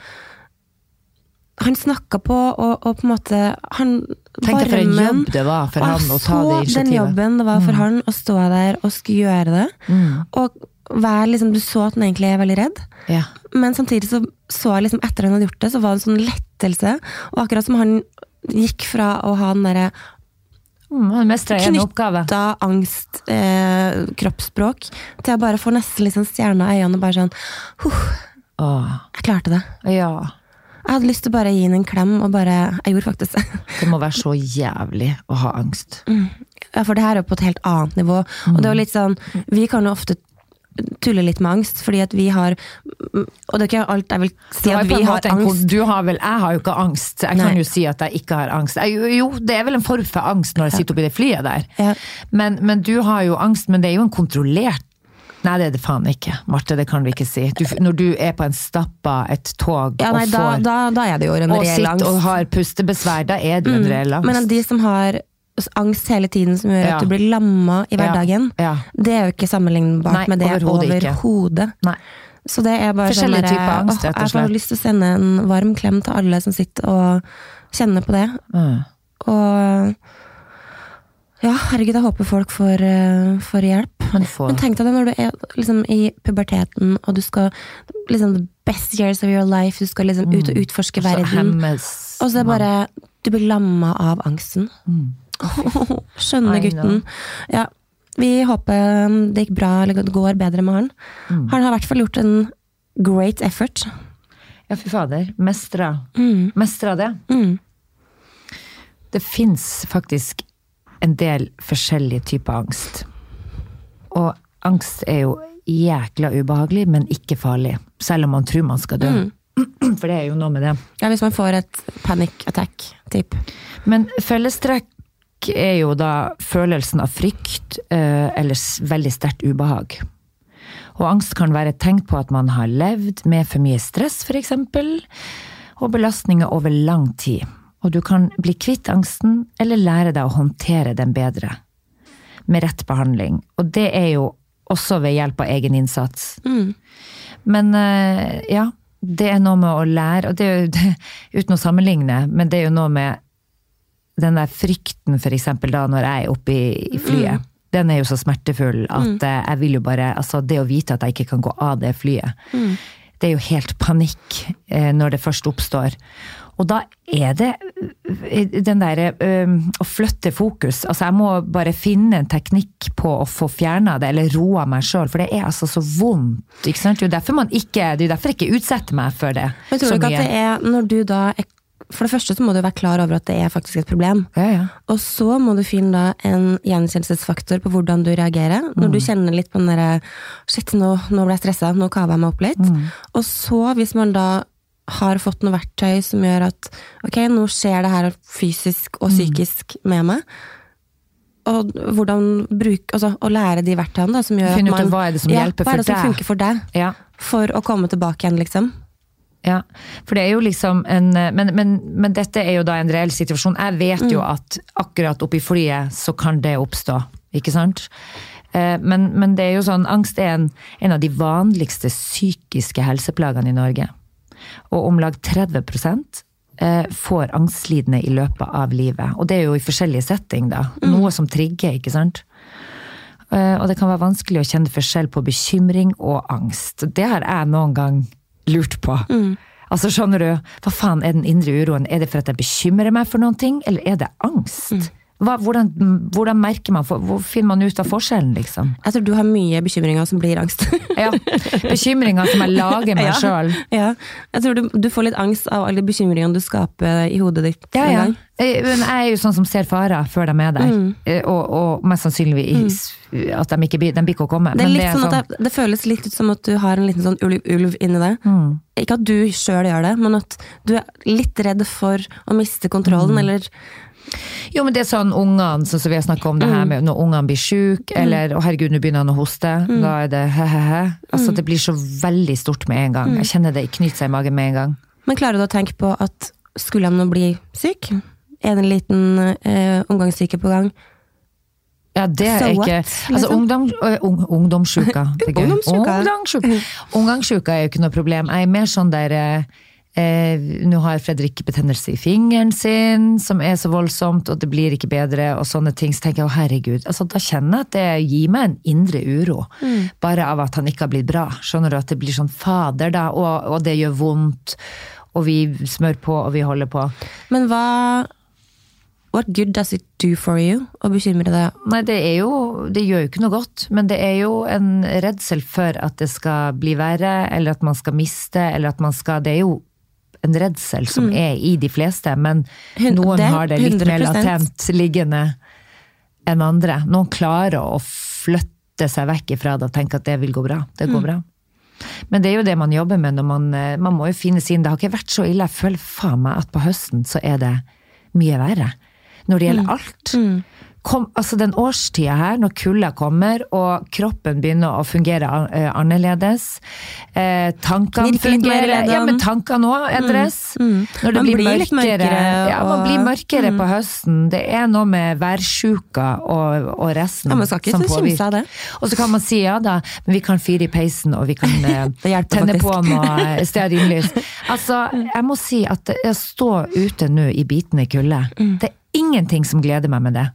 A: Han snakka på, og, og på en måte han,
B: Tenk deg for en jobb det var for han å ta
A: så
B: initiativet.
A: den jobben det var for han å stå der og skulle gjøre det.
B: Mm.
A: Og vær, liksom, du så at han egentlig er veldig redd.
B: Ja.
A: Men samtidig så, så jeg liksom etter han hadde gjort det, så var det en sånn lettelse. Og akkurat som han gikk fra å ha den derre
B: Mm, han mestra en oppgave.
A: knytta angst, eh, kroppsspråk, til jeg bare får nesten liksom stjerna i øynene og bare sånn huh,
B: Åh,
A: Jeg klarte det.
B: ja.
A: Jeg hadde lyst til å bare gi henne en klem, og bare Jeg gjorde faktisk det.
B: Det må være så jævlig å ha angst.
A: Ja, for det her er jo på et helt annet nivå. Og det er jo litt sånn Vi kan jo ofte tulle litt med angst, fordi at vi har Og det er ikke alt jeg vil si at vi har angst.
B: du har vel, jeg har jo ikke angst. Jeg
A: Nei.
B: kan jo si at jeg ikke har angst. Jeg, jo, det er vel en form for angst når jeg sitter oppi det flyet der.
A: Ja.
B: Men, men du har jo angst, men det er jo en kontrollert Nei, det er det faen ikke, Marte. Det kan vi ikke si. Du, når du er på en stappa, et tog,
A: Ja, nei,
B: og
A: da,
B: får
A: da, da er det jo en
B: og sitter og har pustebesvær, da er det jo en reell angst.
A: Men de som har angst hele tiden som gjør
B: Ja.
A: at du blir lamma i hverdagen,
B: Ja.
A: det er jo ikke sammenlignbart
B: Nei,
A: med det
B: overhodet ikke.
A: Så det er bare sånn
B: Forskjellige typer angst, rett og
A: Jeg får
B: slett.
A: lyst til å sende en varm klem til alle som sitter og kjenner på det.
B: Mm.
A: Og ja, herregud, jeg håper folk får, eh, får hjelp.
B: Får-
A: Men tenk deg det når du er liksom, i puberteten, og du skal liksom the best years of your life, du skal liksom ut og utforske
B: Mm.
A: Verden. Og så er det bare Du blir lamma av angsten. Skjønne gutten. Ja, vi håper um, det gikk bra, eller det går bedre med han.
B: Mm.
A: Han har i hvert fall gjort en great effort.
B: Ja, fy fader. Mestra.
A: Mm.
B: Mestra det.
A: Mm.
B: Det fins faktisk en del forskjellige typer angst. Og angst er jo jækla ubehagelig, men ikke farlig. Selv om man tror man skal dø.
A: Mm.
B: For det er jo noe med det.
A: Ja, hvis man får et panic attack, typ.
B: Men fellestrekk er jo da følelsen av frykt eh, eller veldig sterkt ubehag. Og angst kan være et tegn på at man har levd med for mye stress, f.eks. Og belastninger over lang tid. Og du kan bli kvitt angsten, eller lære deg å håndtere den bedre. Med rett behandling. Og det er jo også ved hjelp av egen innsats.
A: Mm.
B: Men eh, ja, det er noe med å lære, og det er jo uten å sammenligne, men det er jo noe med den der frykten, for eksempel da når jeg er oppe i, flyet. Den er jo så smertefull at mm. jeg vil jo bare Altså, det å vite at jeg ikke kan gå av det flyet, det er jo helt panikk eh, når det først oppstår. Og da er det eh, den derre øh, å flytte fokus. Altså, jeg må bare finne en teknikk på å få fjerna det, eller roa meg sjøl, for det er altså så vondt. Ikke sant? Det er jo derfor man ikke, det er derfor jeg ikke utsetter meg for det.
A: Men tror du ikke at det er når du da er For det første så må du være klar over at det er faktisk et problem.
B: Ja, ja.
A: Og så må du finne da en gjenkjennelsesfaktor på hvordan du reagerer. Når
B: Mm.
A: du kjenner litt på den derre Shit, nå, nå ble jeg stressa, nå kava jeg meg opp litt.
B: Mm.
A: Og så, hvis man da har fått noe verktøy som gjør at ok, nå skjer det her fysisk
B: Mm.
A: og psykisk med meg. Og hvordan bruke, altså, å lære de verktøyene da, som gjør
B: Finne
A: at
B: ut hva er det som
A: ja,
B: hjelper
A: hva er
B: for
A: det som
B: deg.
A: funker for deg,
B: ja.
A: for å komme tilbake igjen, liksom.
B: Ja, for det er jo liksom en men, men, men dette er jo da en reell situasjon. Jeg vet jo at akkurat oppi flyet så kan det oppstå, ikke sant? Eh, Men, men det er jo sånn, angst er en, en av de vanligste psykiske helseplagene i Norge. Og om lag 30 eh, får angstlidende i løpet av livet. Og det er jo i forskjellige setting, da. Noe som trigger, ikke sant? Eh, Og det kan være vanskelig å kjenne forskjell på bekymring og angst. Det har jeg noen gang lurt på. Altså skjønner du, Hva faen er den indre uroen? Er det for at jeg bekymrer meg for noen ting, eller er det angst? Hva, hvordan, hvordan merker man, hvor finner man ut av forskjellen, liksom?
A: Jeg tror du har mye bekymringer som blir angst.
B: Ja, Bekymringer som jeg lager meg
A: Ja.
B: sjøl.
A: ja. Jeg tror du, du får litt angst av alle bekymringene du skaper i hodet ditt.
B: Ja, ja. Eh, Men jeg er jo sånn som ser farer før de er der.
A: Mm.
B: Eh, Og, og mest sannsynligvis at de ikke de ikke å komme.
A: Det, litt sånn at det, det føles litt ut som at du har en liten sånn ulv, ulv inni deg.
B: Mm.
A: Ikke at du sjøl gjør det, men at du er litt redd for å miste kontrollen,
B: Mm.
A: eller
B: Jo, men det er sånn ungene, sånn som vi har snakka om det
A: Mm.
B: her med når ungene blir syke, eller å herregud, nå begynner han å hoste.
A: Mm.
B: Da er det he-he-he. Altså, det blir så veldig stort med en
A: Mm.
B: gang. Jeg kjenner det knyter seg i magen med en gang.
A: Men klarer du å tenke på at skulle han nå bli syk? Er det en liten eh, omgangssyke på gang?
B: Ja, det er
A: So
B: ikke
A: what,
B: Altså,
A: liksom?
B: ungdom, øh, ung, ungdomssjuka. Er.
A: Ungdomssjuka.
B: Ungdomssjuka. Ungdomssjuka er jo ikke noe problem. Jeg er mer sånn der eh, eh, Nå har Fredrik betennelse i fingeren sin, som er så voldsomt, og det blir ikke bedre, og sånne ting. Så tenker jeg å herregud. Altså, da kjenner jeg at det gir meg en indre uro. Bare av at han ikke har blitt bra. Skjønner du? At det blir sånn fader, da, og, og det gjør vondt. Og vi smør på, og vi holder på.
A: Men hva What good does it do for you å bekymre deg?
B: Nei, det er jo Det gjør jo ikke noe godt, men det er jo en redsel for at det skal bli verre, eller at man skal miste, eller at man skal Det er jo en redsel som er i de fleste, men noen
A: det
B: har det litt mer
A: 100%.
B: latent liggende enn andre. Noen klarer å flytte seg vekk ifra det og tenke at det vil gå bra. Det går bra. Men det er jo det man jobber med når man eh, Man må jo finne sin Det har ikke vært så ille. Jeg føler faen meg at på høsten så er det mye verre. Når det gjelder alt. Kom, altså den årstida her, når kulda kommer og kroppen begynner å fungere eh, annerledes. Eh, tankene fungerer Ja, men tankene òg endres. Når det
A: Man
B: blir,
A: litt
B: mørkere.
A: og...
B: Ja, man blir mørkere på høsten. Det er noe med værsjuka og, og resten
A: Ja, man skal ikke
B: som påvirker.
A: det.
B: Og så kan man si ja da, men vi kan fyre i peisen, og vi kan eh, tenne
A: faktisk.
B: på noe stearinlys. Altså, jeg må si at å stå ute nå i bitende kulde,
A: Mm.
B: det ingenting som gleder meg med det.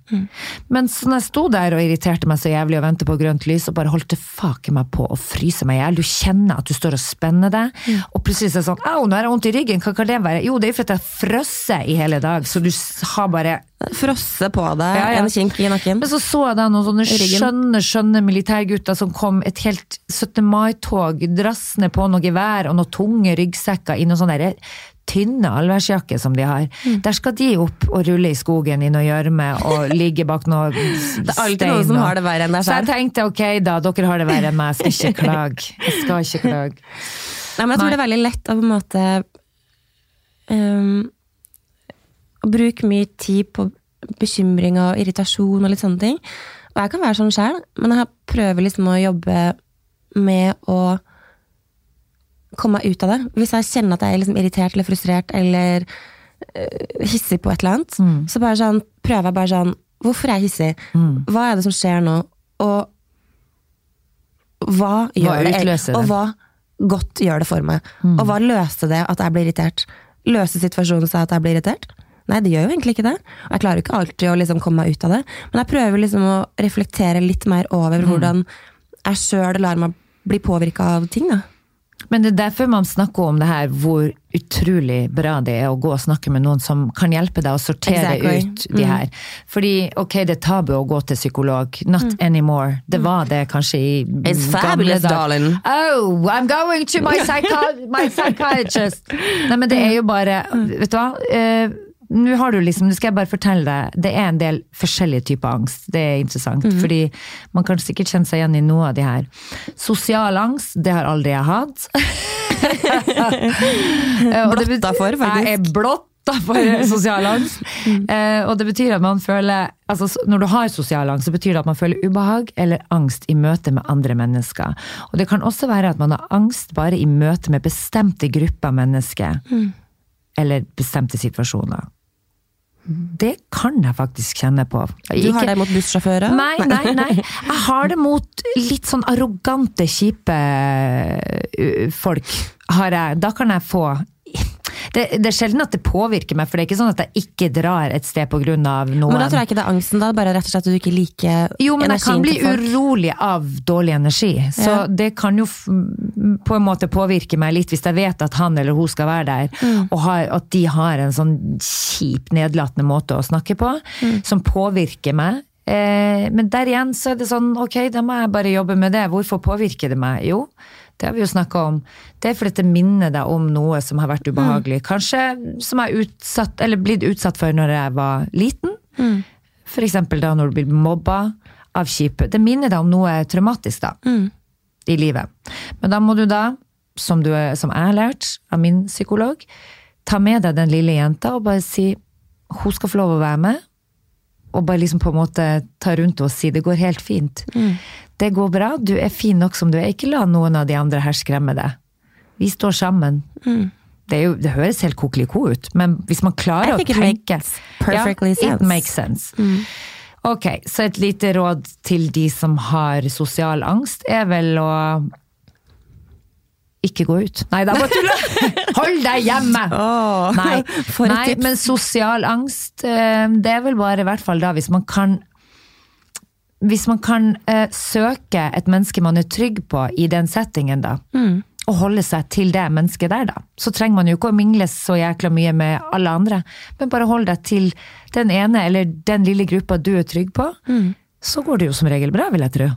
B: Men så når jeg sto der og irriterte meg så jævlig og ventet på grønt lys, og bare holdt det faken meg på å fryse meg i hjel, du kjenner at du står og spenner deg,
A: Mm.
B: og plutselig så er det sånn au, nå har jeg vondt i ryggen, hva kan det være? Jo, det er jo fordi jeg frosset i hele dag, så du har bare
A: Frosse på deg
B: Ja, ja.
A: en kink i nakken?
B: men så så jeg da noen sånne skjønne, skjønne militærgutter som kom et helt 17. mai-tog drassende på noe gevær og noen tunge ryggsekker i noen sånne tynne allværsjakke som de har.
A: Mm.
B: Der skal de opp og rulle i skogen i noe gjørme og ligge bak noe stein.
A: Det er alltid noen som
B: og-
A: har det verre enn deg
B: Så jeg tenkte ok da, dere har det verre enn meg, jeg skal ikke klage. Jeg skal ikke klage.
A: Nei, men jeg tror
B: Nei.
A: det er veldig lett å på en måte um, Å bruke mye tid på bekymring og irritasjon og litt sånne ting. Og jeg kan være sånn sjøl, men jeg prøver liksom å jobbe med å komme meg ut av det. Hvis jeg kjenner at jeg er liksom irritert eller frustrert eller uh, hissig på et eller annet,
B: Mm.
A: så bare sånn, prøver jeg bare sånn Hvorfor er jeg hissig?
B: Mm.
A: Hva er det som skjer nå? Og hva gjør det?
B: det?
A: Og hva godt gjør det for meg?
B: Mm.
A: Og hva løser det at jeg blir irritert? Løser situasjonen seg at jeg blir irritert? Nei, det gjør jo egentlig ikke det. Og jeg klarer ikke alltid å liksom komme meg ut av det. Men jeg prøver liksom å reflektere litt mer over
B: Mm.
A: hvordan jeg sjøl lar meg bli påvirka av ting. da.
B: Men det er derfor man snakker om det her, hvor utrolig bra det er å gå og snakke med noen som kan hjelpe deg å sortere
A: Exactly.
B: ut de her. Fordi ok, det er tabu å gå til psykolog. Not anymore. Det var det kanskje i
A: It's fabulous, darling.
B: Oh, I'm going to my, psycho my psychiatrist! Nei, men det er jo bare Vet du hva? Nå har du liksom, nå skal jeg bare fortelle deg, det er en del forskjellige typer angst. Det er interessant, fordi man kan sikkert kjenne seg igjen i noe av de her. Sosial angst, det har aldri jeg hatt. Eh,
A: Blotta for, faktisk.
B: Jeg er blotta for sosial angst. Eh, og det betyr at man føler altså, Når du har sosial angst, så betyr det at man føler ubehag eller angst i møte med andre mennesker. Og det kan også være at man har angst bare i møte med bestemte grupper mennesker. Eller bestemte situasjoner. Det kan jeg faktisk kjenne på.
A: Du har det mot bussjåfører?
B: Nei, nei, nei. Jeg har det mot litt sånn arrogante, kjipe uh, folk. Da kan jeg få Det, det er sjelden at det påvirker meg, for det er ikke sånn at jeg ikke drar et sted av noen.
A: Men da tror jeg ikke det er angsten, da. Bare rett og slett at du ikke liker energien til folk.
B: Jo, men jeg kan bli urolig av dårlig energi. Så
A: Ja.
B: det kan jo på en måte påvirke meg litt hvis jeg vet at han eller hun skal være der,
A: Mm.
B: og har, at de har en sånn kjip, nedlatende måte å snakke på,
A: Mm.
B: som påvirker meg. Eh, men der igjen så er det sånn, ok, da må jeg bare jobbe med det. Hvorfor påvirker det meg? Jo, det har vi jo snakka om. Det er fordi det minner deg om noe som har vært ubehagelig. Kanskje som jeg er utsatt, eller blitt utsatt for når jeg var liten. For eksempel da når du blir mobba av kjipe. Det minner deg om noe traumatisk da, i livet. Men da må du da, som, du, som jeg har lært av min psykolog, ta med deg den lille jenta og bare si hun skal få lov å være med. Og bare liksom på en måte ta rundt og si det går helt fint. Det går bra, du er fin nok som du er. Ikke la noen av de andre her skremme deg. Vi står sammen. Det, er jo, det høres helt kokeliko ut, men hvis man klarer å tenke ja,
A: sense.
B: It makes sense. Ok, så et lite råd til de som har sosial angst, er vel å ikke gå ut. Nei, da må du Hold deg hjemme!
A: Oh,
B: Nei, nei men sosial angst, eh, det er vel bare i hvert fall da hvis man kan Hvis man kan eh, søke et menneske man er trygg på i den settingen, da.
A: Mm.
B: Og holde seg til det mennesket der, da. Så trenger man jo ikke å mingle så jækla mye med alle andre. Men bare hold deg til den ene eller den lille gruppa du er trygg på. Så går det jo som regel bra, vil jeg tro.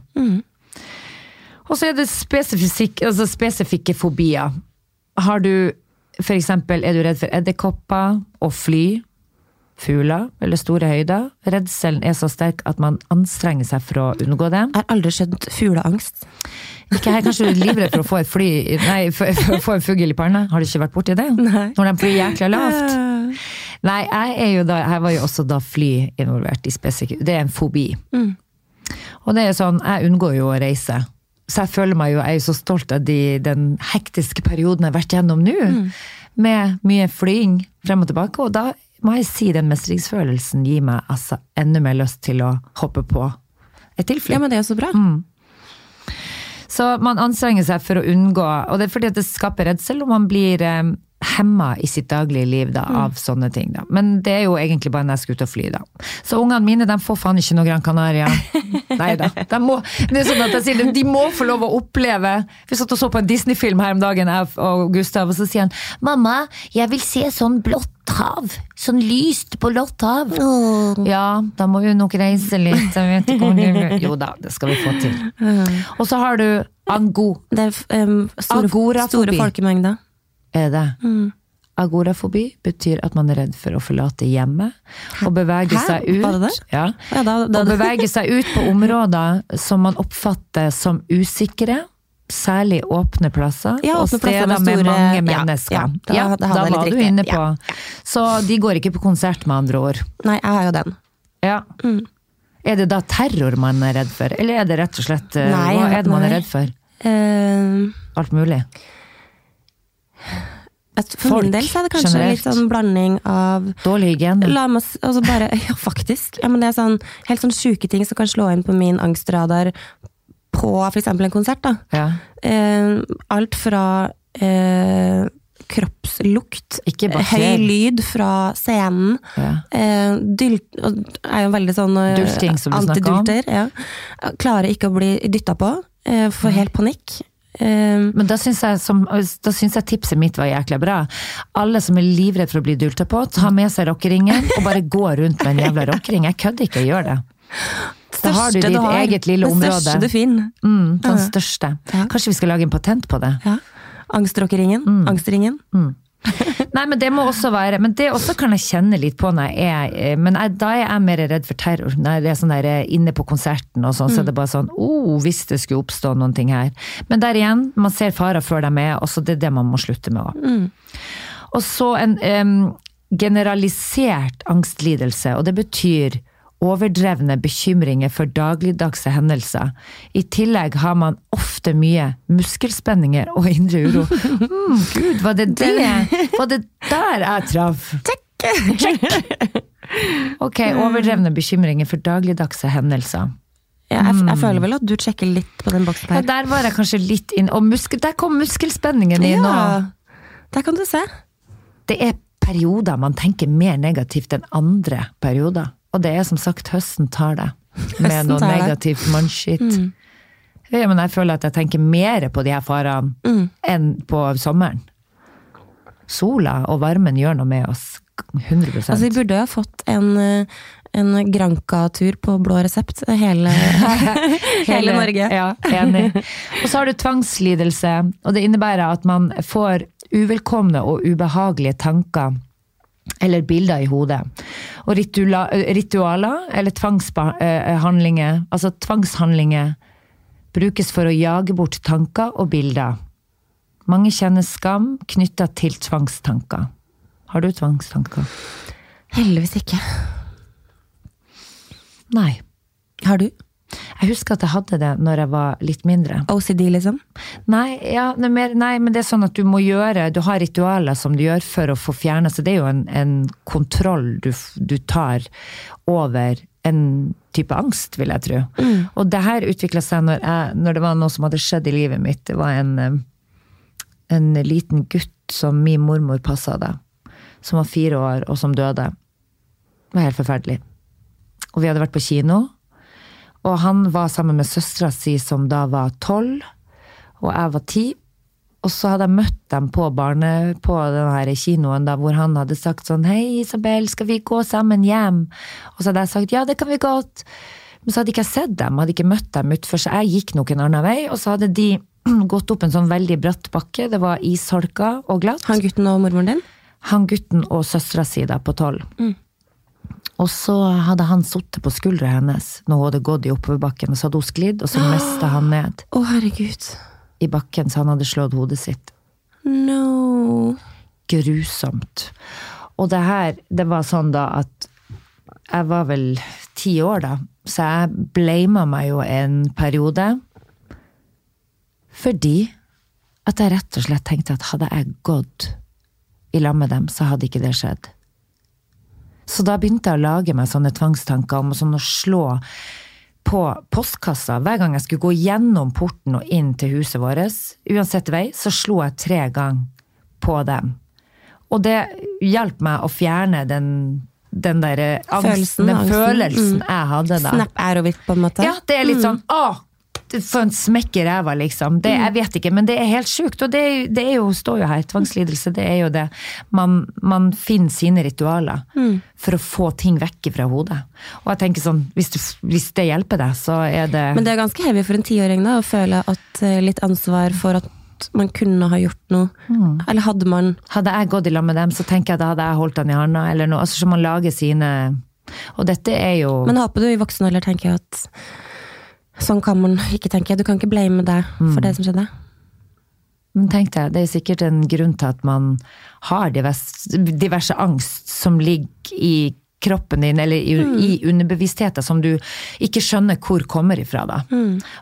B: Og så er det altså spesifikke fobier. Har du for eksempel, er du redd for edderkopper og fly? Fugler eller store høyder? Redselen er så sterk at man anstrenger seg for å unngå det.
A: Jeg har aldri skjønt fugleangst.
B: Ikke her, kanskje du er livredd for å få et fly, nei, for, for en fugl i panna? Har du ikke vært borti det?
A: Nei.
B: Når de flyr jækla lavt? Nei, jeg da, jeg, var jo også da fly involvert i spesifikk det er en fobi. Og det er sånn, jeg unngår jo å reise. Så jeg føler meg jo, jeg er jo så stolt av de, den hektiske perioden jeg har vært gjennom nå. Med mye flying frem og tilbake, og da må jeg si den mestringsfølelsen gir meg altså enda mer lyst til å hoppe på et til.
A: Ja, men det er så bra.
B: Så man anstrenger seg for å unngå, og det er fordi at det skaper redsel, og man blir eh, hemma i sitt daglige liv da, av sånne ting. Da. Men det er jo egentlig bare når jeg skal ut og fly, da. Så ungene mine de får faen ikke noe Gran Canaria. Nei da. De, må, det er sånn at jeg sier, de må få lov å oppleve Vi satt og så på en Disney-film her om dagen, jeg og Gustav, og så sier han 'Mamma, jeg vil se sånn blått hav. Sånn lyst blått hav'. Ja, da må vi nok reise litt. Jo da, det skal vi få til. Og så har du ango.
A: Det er um, store,
B: Agorafobi.
A: store folkemengder.
B: Er det? Agorafobi betyr at man er redd for å forlate hjemmet og bevege seg ut.
A: Det det?
B: Ja.
A: Ja, da, da,
B: Og bevege seg ut på områder som man oppfatter som usikre. Særlig åpne plasser
A: Ja, åpne og
B: steder
A: med
B: med,
A: store-
B: mange mennesker.
A: ja, da-
B: da var du inne på. Så de går ikke på konsert, med andre ord.
A: Nei, jeg har jo den.
B: Ja. Er det da terror man er redd for, eller er det rett og slett eh,
A: Nei,
B: Hva er det man er redd for?
A: Uh,
B: Alt mulig?
A: For
B: Folk,
A: min del så er det kanskje
B: generelt.
A: litt sånn blanding av
B: Dårlig hygiene?
A: La meg altså bare, Ja, faktisk. Ja, men det er sånn, helt sånn sjuke ting som kan slå inn på min angstradar på f.eks. en konsert. da.
B: Ja.
A: Eh, alt fra eh, kroppslukt, høy lyd fra scenen,
B: Ja.
A: eh, dylt er jo veldig sånn eh,
B: Dulting, som du snakker om.
A: Ja. Klarer ikke å bli dytta på. Eh, får helt panikk. Eh,
B: Men da syns jeg, jeg tipset mitt var jækla bra. Alle som er livredd for å bli dulta på, ta med seg rockeringen og bare gå rundt med en jævla rockering. Jeg kødder ikke, gjør det. Da har du ditt du
A: har,
B: eget lille
A: Det
B: område.
A: største du finner.
B: Mm, den største.
A: Ja.
B: Kanskje vi skal lage en patent på det?
A: Ja. Angstrockeringen.
B: Mm.
A: Angstringen.
B: Nei, men det må også være Men det også kan jeg kjenne litt på når jeg er eh, Men jeg, da er jeg mer redd for terror. Når det er sånn der eh, inne på konserten og sånn, så er det bare sånn oh, hvis det skulle oppstå noen ting her. Men der igjen, man ser farer før de er, og så det er det man må slutte med òg. Og så en um, generalisert angstlidelse, og det betyr overdrevne bekymringer for dagligdagse hendelser. I tillegg har man ofte mye muskelspenninger og indre uro. Mm, Gud, var det det? Var det der jeg traff? Check! Ok, overdrevne bekymringer for dagligdagse hendelser.
A: Ja, jeg, jeg føler vel at du sjekker litt på den boksen
B: Ja,
A: her.
B: der var jeg kanskje litt inn, og muskel, der kom muskelspenningen inn nå.
A: Ja, der kan du se.
B: det er perioder man tenker mer negativt enn andre perioder. Og det er som sagt høsten tar det. Med noe negativt mannskitt. Ja, men jeg føler at jeg tenker mer på de her farene enn på sommeren. Sola og varmen gjør noe med oss. 100%
A: Altså, vi burde jo ha fått en, eh, en Granca-tur på blå resept hele, hele Norge.
B: Ja, enig. Og så har du tvangslidelse, og det innebærer at man får uvelkomne og ubehagelige tanker eller bilder i hodet. Og ritula, ritualer eller tvangshandlinger, altså tvangshandlinger, brukes for å jage bort tanker og bilder. Mange kjenner skam knytta til tvangstanker. Har du tvangstanker?
A: Heldigvis ikke.
B: Nei.
A: Har du?
B: Jeg husker at jeg hadde det når jeg var litt mindre.
A: OCD, liksom?
B: Nei, ja, er mer, nei, men det er sånn at du må gjøre Du har ritualer som du gjør for å få fjerna Så det er jo en, en kontroll du, du tar over en type angst, vil jeg tro. Og det her utvikla seg når, jeg, når det var noe som hadde skjedd i livet mitt. Det var en, en liten gutt som min mormor passa da, Som var fire år, og som døde. Det var helt forferdelig. Og vi hadde vært på kino. Og han var sammen med søstera si som da var tolv, og jeg var ti. Og så hadde jeg møtt dem på barne, på denne kinoen da, hvor han hadde sagt sånn Hei, Isabel, skal vi gå sammen hjem? Og så hadde jeg sagt ja, det kan vi godt. Men så hadde ikke jeg sett dem, hadde ikke møtt dem utfor, så jeg gikk nok en annen vei. Og så hadde de gått opp en sånn veldig bratt bakke. Det var isholka og glatt.
A: Han gutten og mormoren din?
B: Han gutten og søstera si da, på tolv. Og så hadde han sittet på skuldra hennes når hun hadde gått i oppoverbakken, og så hadde hun sklidd, og så mista han ned
A: Å, herregud.
B: i bakken, så han hadde slått hodet sitt.
A: No.
B: Grusomt. Og det her, det var sånn da at jeg var vel ti år da, så jeg blama meg jo en periode. Fordi at jeg rett og slett tenkte at hadde jeg gått i lag med dem, så hadde ikke det skjedd. Så da begynte jeg å lage meg sånne tvangstanker om sånn å slå på postkassa. Hver gang jeg skulle gå gjennom porten og inn til huset vårt, uansett vei, så slo jeg tre ganger på dem. Og det hjalp meg å fjerne den, den derre
A: Følelsen,
B: den
A: angsten.
B: følelsen
A: Mm.
B: jeg hadde da.
A: Snap arrow-it, på en måte?
B: Ja, det er litt sånn åh, for en smekk i ræva, liksom. Det, jeg vet ikke, men det er helt sjukt. Og det, det er jo, står jo her, tvangslidelse, det er jo det. Man, man finner sine ritualer for å få ting vekk fra hodet. Og jeg tenker sånn, hvis, du, hvis det hjelper deg, så er det
A: Men det er ganske heavy for en tiåring da, å føle at eh, litt ansvar for at man kunne ha gjort noe. Eller hadde man
B: Hadde jeg gått i lag med dem, så tenker jeg da hadde jeg holdt han i handa, eller noe. Altså, så man lager sine Og dette er jo
A: Men håper du i voksen alder tenker jeg at sånn kan man ikke tenke. Du kan ikke blame deg for det som skjedde.
B: Men tenk deg, det er sikkert en grunn til at man har diverse, diverse angst som ligger i kroppen din, eller i, i underbevisstheten, som du ikke skjønner hvor kommer ifra. Da.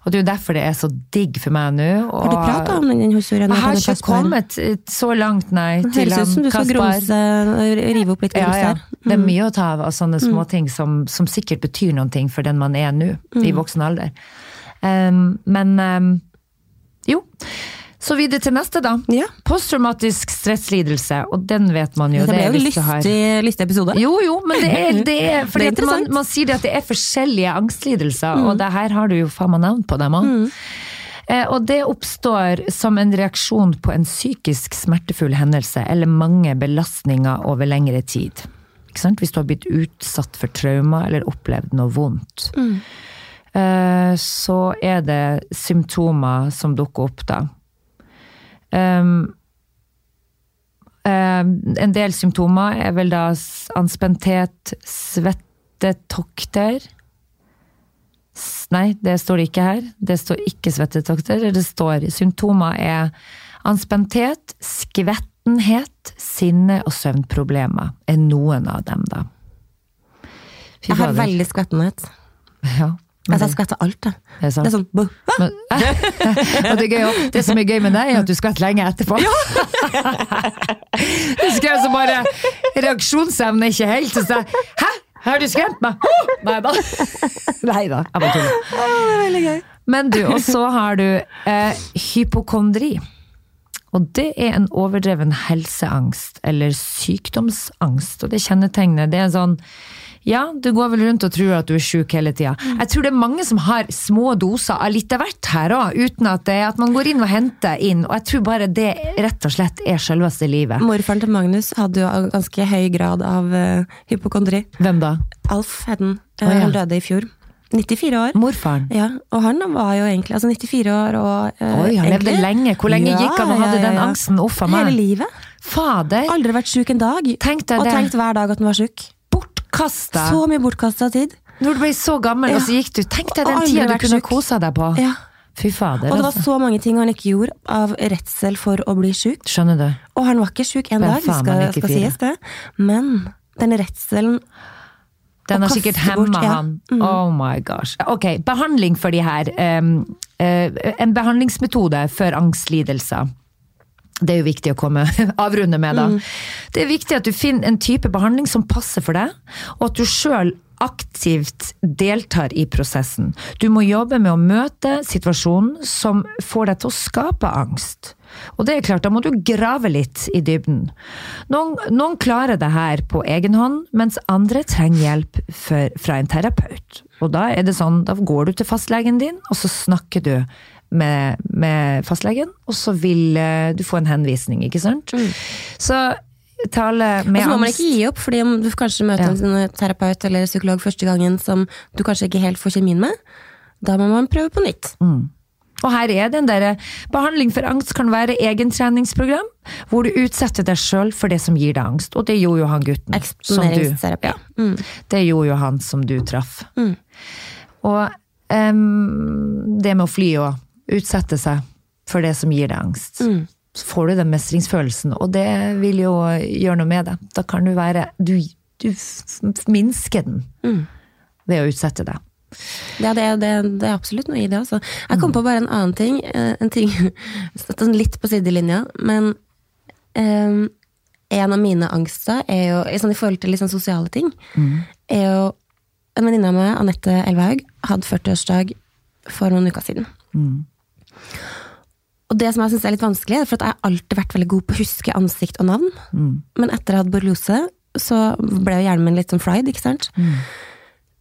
B: Og det er jo derfor det er så digg for meg nå.
A: Har du prata om den, hos historien?
B: Jeg har ikke kommet eh, så langt, nei, til
A: høres ut som du skal grumse og rive opp litt
B: Ja,
A: grums
B: ja.
A: Mm.
B: Det er mye å ta av av sånne småting som, som sikkert betyr noen ting for den man er nå, i voksen alder. Um, men um, jo. Så videre til neste, da.
A: Ja.
B: Posttraumatisk stresslidelse, og den vet man jo.
A: Det ble jo en lystig, lystig episode.
B: Jo, jo, men det er, det er fordi
A: Det er
B: man, man sier det at det er forskjellige angstlidelser, og det her har du jo faen meg navn på dem òg. Eh, og det oppstår som en reaksjon på en psykisk smertefull hendelse eller mange belastninger over lengre tid. Ikke sant? Hvis du har blitt utsatt for traumer eller opplevd noe vondt. Eh, så er det symptomer som dukker opp da. Um, en del symptomer er vel da anspenthet, svettetokter Nei, det står det ikke her. Det står ikke svettetokter. Det står symptomer er anspenthet, skvettenhet, sinne og søvnproblemer. Er noen av dem, da.
A: Jeg har veldig skvettenhet.
B: Ja, men
A: Altså, jeg
B: det,
A: skvetter alt, jeg.
B: det er sant.
A: Det er sånn buh.
B: Men, det, er gøy, det som er gøy med deg, er at du skvetter lenge etterpå. du skrev så bare Reaksjonsevne ikke helt. Så sa jeg Hæ? Har du skremt meg? Nei da. Nei da. Jeg bare tuller.
A: Det er.
B: Men du, og så har du eh, hypokondri. Og det er en overdreven helseangst, eller sykdomsangst. Og det kjennetegnet, det er en sånn ja, du går vel rundt og tror at du er sjuk hele tida. Jeg tror det er mange som har små doser av litt av hvert her òg, uten at, det, at man går inn og henter inn. Og jeg tror bare det rett og slett er selveste livet.
A: Morfaren til Magnus hadde jo ganske høy grad av uh, hypokondri.
B: Hvem da?
A: Alf Hedden.
B: Oh, ja.
A: Han døde i fjor. 94 år.
B: Morfaren.
A: Ja, og han var jo egentlig altså 94 år og uh,
B: Oi, han levde lenge. Hvor lenge
A: Ja,
B: gikk han og hadde
A: ja,
B: den angsten? Uff a
A: Hele livet.
B: Fader!
A: Aldri vært sjuk en dag.
B: Tenk deg
A: og
B: det.
A: tenkt hver dag at han var sjuk.
B: Bortkasta!
A: Så mye bortkasta tid.
B: Når du ble så gammel,
A: Ja.
B: og så gikk du Tenk deg den tida du kunne kosa deg på.
A: Ja.
B: Fy fader,
A: Og det var
B: altså.
A: så mange ting han ikke gjorde av redsel for å bli sjuk.
B: Skjønner du?
A: Og han var ikke sjuk en dag,
B: faen,
A: skal, skal sies det. Men den redselen
B: Den har sikkert hemma
A: ja.
B: han.
A: Mm.
B: Oh my gosh. Ok, behandling for de her. Um, uh, en behandlingsmetode for angstlidelser. Det er jo viktig å komme avrunde med, da. Det er viktig at du finner en type behandling som passer for deg, og at du sjøl aktivt deltar i prosessen. Du må jobbe med å møte situasjonen som får deg til å skape angst. Og det er klart, da må du grave litt i dybden. Noen, noen klarer det her på egen hånd, mens andre trenger hjelp for, fra en terapeut. Og da er det sånn, da går du til fastlegen din, og så snakker du med, med fastlegen, og så vil eh, du få en henvisning, ikke sant? Så tale med
A: Og så må man ikke gi opp, fordi om du kanskje møter
B: Ja.
A: en terapeut eller psykolog første gangen som du kanskje ikke helt får kjemien med, da må man prøve på nytt.
B: Og her er den derre Behandling for angst kan være egentreningsprogram, hvor du utsetter deg sjøl for det som gir deg angst. Og det gjorde jo han gutten. som du-
A: Eksponeringsterapi.
B: Ja,
A: Mm.
B: det gjorde jo han som du traff.
A: Mm.
B: Og um, det med å fly og utsette seg for det som gir deg angst.
A: Mm.
B: Så får du den mestringsfølelsen, og det vil jo gjøre noe med deg. Da kan du være Du, du minsker den
A: Mm.
B: ved å utsette deg.
A: Ja, det, det, det er absolutt noe i det. Altså. Jeg kom på bare en annen ting. eh, En ting sånn litt på sidelinja, men um, en av mine angster er jo, i sånn, i forhold til sånn sosiale ting, er jo En venninne av meg, Anette Elvehaug, hadde 40-årsdag for noen uker siden. Og det som jeg syns er litt vanskelig, er for at jeg har alltid vært veldig god på å huske ansikt og navn. Men etter jeg hadde borreliose, så ble jo hjernen min litt sånn fried, ikke sant?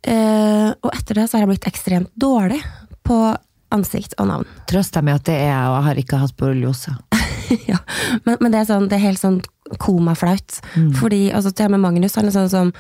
A: Eh, og etter det så har jeg blitt ekstremt dårlig på ansikt og navn.
B: Trøst deg med at det er jeg, og jeg har ikke hatt borreliose.
A: ja. men, men det er, sånn, det er helt sånn komaflaut. Fordi altså, til og med Magnus han er sånn som